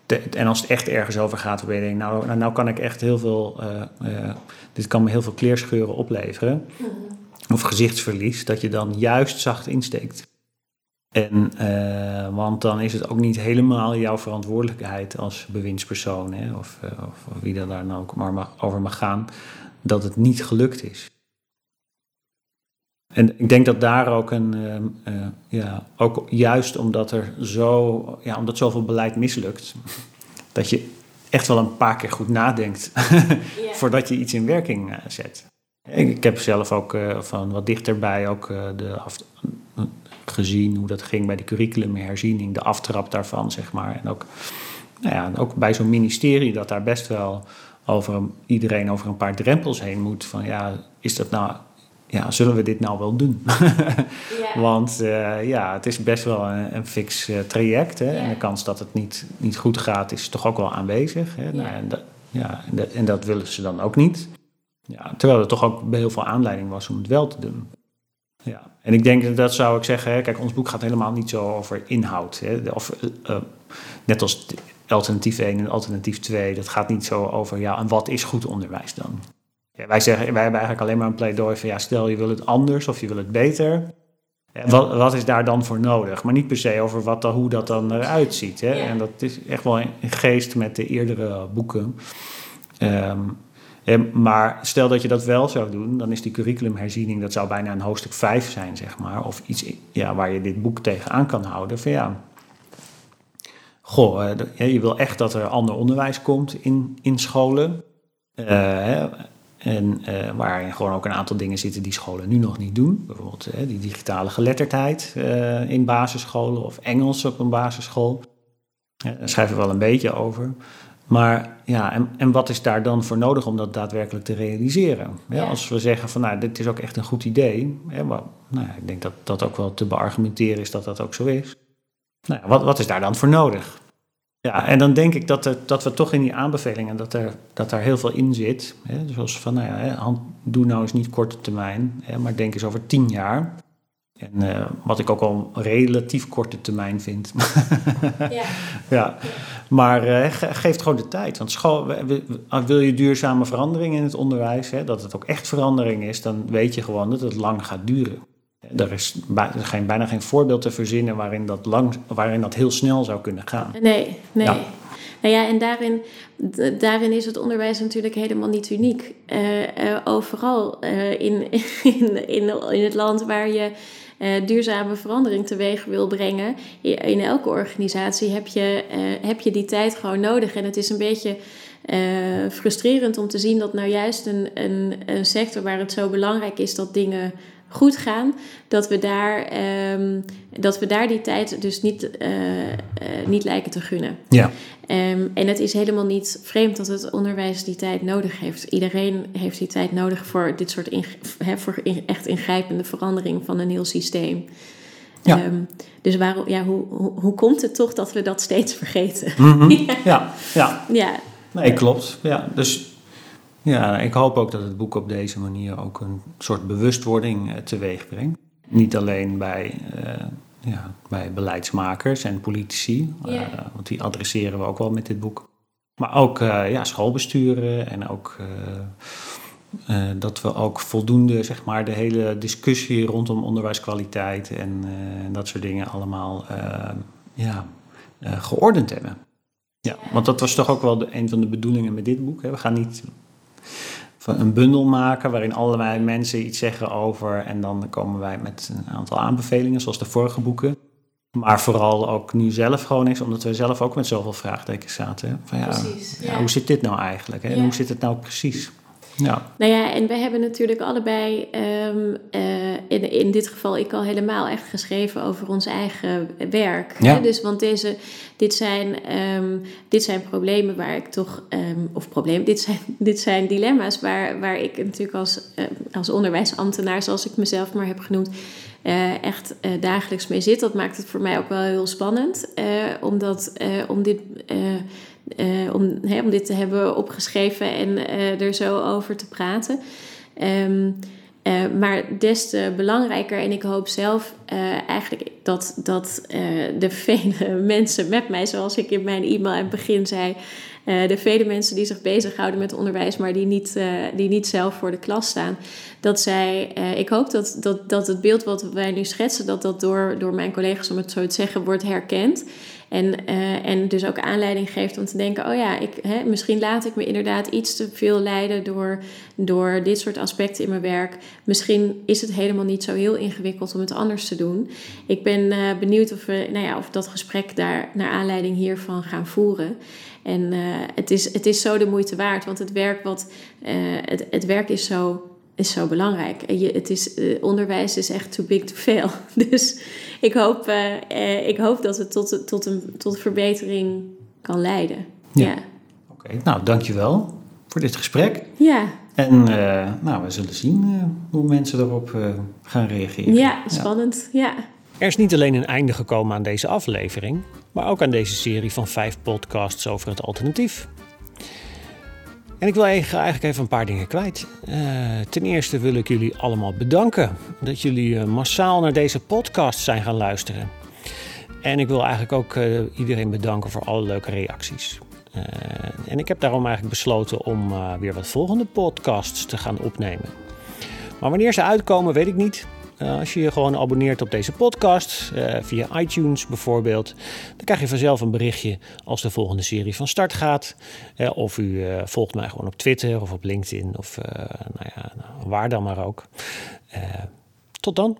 B: De, en als het echt ergens over gaat, dan je denkt: nou, nou, nou kan ik echt heel veel, uh, uh, dit kan me heel veel kleerscheuren opleveren. Mm -hmm. Of gezichtsverlies, dat je dan juist zacht insteekt. En, want dan is het ook niet helemaal jouw verantwoordelijkheid als bewindspersoon, hè, of, of, wie er daar nou ook maar mag, over mag gaan, dat het niet gelukt is. En ik denk dat daar ook een, uh, uh, ja, ook juist omdat er zo, ja, omdat zoveel beleid mislukt, [LAUGHS] dat je echt wel een paar keer goed nadenkt [LAUGHS] yeah. voordat je iets in werking uh, zet. Ik, ik, heb zelf ook van wat dichterbij ook de af, gezien hoe dat ging bij de curriculumherziening, de aftrap daarvan, zeg maar. En ook, nou ja, ook bij zo'n ministerie dat daar best wel over iedereen over een paar drempels heen moet. Van ja, is dat nou ja, zullen we dit nou wel doen? [LAUGHS] Want uh, ja, het is best wel een, een fix uh, traject. Hè? En de kans dat het niet, niet goed gaat is toch ook wel aanwezig. Hè? Nou, en, dat, ja, en, dat, en dat willen ze dan ook niet. Ja, terwijl er toch ook heel veel aanleiding was om het wel te doen. Ja, en ik denk dat zou ik zeggen, hè, kijk, ons boek gaat helemaal niet zo over inhoud. Hè, of, uh, net als alternatief 1 en alternatief 2, dat gaat niet zo over, ja, en wat is goed onderwijs dan? Ja, wij, zeggen, wij hebben eigenlijk alleen maar een pleidooi van, ja, stel je wil het anders of je wil het beter. Wat, wat is daar dan voor nodig? Maar niet per se over wat, hoe dat dan eruit ziet. Hè? En dat is echt wel in geest met de eerdere boeken. Um, maar stel dat je dat wel zou doen, dan is die curriculumherziening, dat zou bijna een hoofdstuk 5 zijn, zeg maar. Of iets ja, waar je dit boek tegenaan kan houden. Van ja, goh, eh, je wil echt dat er ander onderwijs komt in, in scholen. Uh, en uh, waarin gewoon ook een aantal dingen zitten die scholen nu nog niet doen. Bijvoorbeeld die digitale geletterdheid in basisscholen of Engels op een basisschool. daar schrijven we wel een beetje over. Maar ja, en, en wat is daar dan voor nodig om dat daadwerkelijk te realiseren? Ja, Als we zeggen van nou, dit is ook echt een goed idee. Hè, maar, nou, ik denk dat dat ook wel te beargumenteren is dat dat ook zo is. Nou, wat, wat is daar dan voor nodig? Ja, en dan denk ik dat, er, dat we toch in die aanbevelingen, dat, er, dat daar heel veel in zit. Hè, zoals van, nou ja, doe nou eens niet korte termijn, hè, maar denk eens over tien jaar. En uh, wat ik ook al relatief korte termijn vind. [LAUGHS] ja. ja. Maar uh, geef gewoon de tijd. Want school, wil je duurzame verandering in het onderwijs, hè, dat het ook echt verandering is, dan weet je gewoon dat het lang gaat duren. Er is geen, bijna geen voorbeeld te verzinnen waarin dat, lang, waarin dat heel snel zou kunnen gaan.
C: Nee, nee. Ja. Nou ja, en daarin, daarin is het onderwijs natuurlijk helemaal niet uniek. Uh, uh, overal uh, in, [LAUGHS] in, in, in het land waar je duurzame verandering teweeg wil brengen, in elke organisatie heb je, heb je die tijd gewoon nodig. En het is een beetje frustrerend om te zien dat nou juist een, een, een sector waar het zo belangrijk is dat dingen goed gaan, dat we daar, um, dat we daar die tijd dus niet, uh, uh, niet lijken te gunnen.
B: Ja.
C: Um, en het is helemaal niet vreemd dat het onderwijs die tijd nodig heeft. Iedereen heeft die tijd nodig voor dit soort he, voor in, echt ingrijpende verandering van een heel systeem. Ja. Um, dus waarom, ja, hoe, hoe, hoe, komt het toch dat we dat steeds vergeten?
B: Mm -hmm. [LAUGHS] ja. ja, ja. Nee, klopt. Ja, dus ja, ik hoop ook dat het boek op deze manier ook een soort bewustwording uh, teweeg brengt. Niet alleen bij, uh, ja, bij beleidsmakers en politici, uh, want die adresseren we ook wel met dit boek. Maar ook ja, schoolbesturen en ook dat we ook voldoende zeg maar, de hele discussie rondom onderwijskwaliteit en dat soort dingen allemaal ja, geordend hebben. Ja, want dat was toch ook wel de, een van de bedoelingen met dit boek. Hè. We gaan niet een bundel maken waarin allerlei mensen iets zeggen over. En dan komen wij met een aantal aanbevelingen, zoals de vorige boeken. Maar vooral ook nu zelf gewoon is, omdat we zelf ook met zoveel vraagtekens zaten. Van ja, precies, ja. hoe zit dit nou eigenlijk? Hè? En hoe zit het nou precies? Ja.
C: Nou ja, en we hebben natuurlijk allebei, um, uh, in, in dit geval ik al helemaal echt geschreven over ons eigen werk. Ja. Hè? Dus want deze, dit, zijn, um, dit zijn problemen waar ik toch, um, of problemen, dit zijn, [LAUGHS] dit zijn dilemma's waar, waar ik natuurlijk als, uh, als onderwijsambtenaar, zoals ik mezelf maar heb genoemd, uh, echt uh, dagelijks mee zit. Dat maakt het voor mij ook wel heel spannend, uh, omdat, om dit uh, om, hè, om dit te hebben opgeschreven en uh, er zo over te praten. Um, uh, maar des te belangrijker, en ik hoop zelf eigenlijk dat, dat de [LAUGHS] vele mensen met mij, zoals ik in mijn e-mail aan het begin zei, de vele mensen die zich bezighouden met onderwijs, maar die niet, die niet zelf voor de klas staan, dat zij, ik hoop dat, dat, dat het beeld wat wij nu schetsen, dat dat door, door mijn collega's, om het zo te zeggen, wordt herkend. En, uh, en dus ook aanleiding geeft om te denken: oh ja, ik, hè, misschien laat ik me inderdaad iets te veel leiden door, door dit soort aspecten in mijn werk. Misschien is het helemaal niet zo heel ingewikkeld om het anders te doen. Ik ben uh, benieuwd of we nou ja, of dat gesprek daar naar aanleiding hiervan gaan voeren. En uh, het, is, het is zo de moeite waard, want het werk, wat, het, het werk is zo is zo belangrijk. En je, het is, uh, onderwijs is echt too big to fail. [LAUGHS] Dus ik hoop, uh, uh, ik hoop dat het tot, tot, een, tot verbetering kan leiden. Ja. ja.
B: Oké, okay, nou dankjewel voor dit gesprek.
C: Ja.
D: En nou, we zullen zien hoe mensen erop gaan reageren.
C: Ja, spannend. Ja.
B: Er is niet alleen een einde gekomen aan deze aflevering, maar ook aan deze serie van vijf podcasts over het alternatief. En ik wil eigenlijk even een paar dingen kwijt. Uh, ten eerste wil ik jullie allemaal bedanken dat jullie uh, massaal naar deze podcast zijn gaan luisteren. En ik wil eigenlijk ook uh, iedereen bedanken voor alle leuke reacties. en ik heb daarom eigenlijk besloten om weer wat volgende podcasts te gaan opnemen. Maar wanneer ze uitkomen, weet ik niet. Eh, als je je gewoon abonneert op deze podcast, uh, via iTunes bijvoorbeeld, dan krijg je vanzelf een berichtje als de volgende serie van start gaat. Uh, of u volgt mij gewoon op Twitter of op LinkedIn of nou ja, waar dan maar ook. tot dan.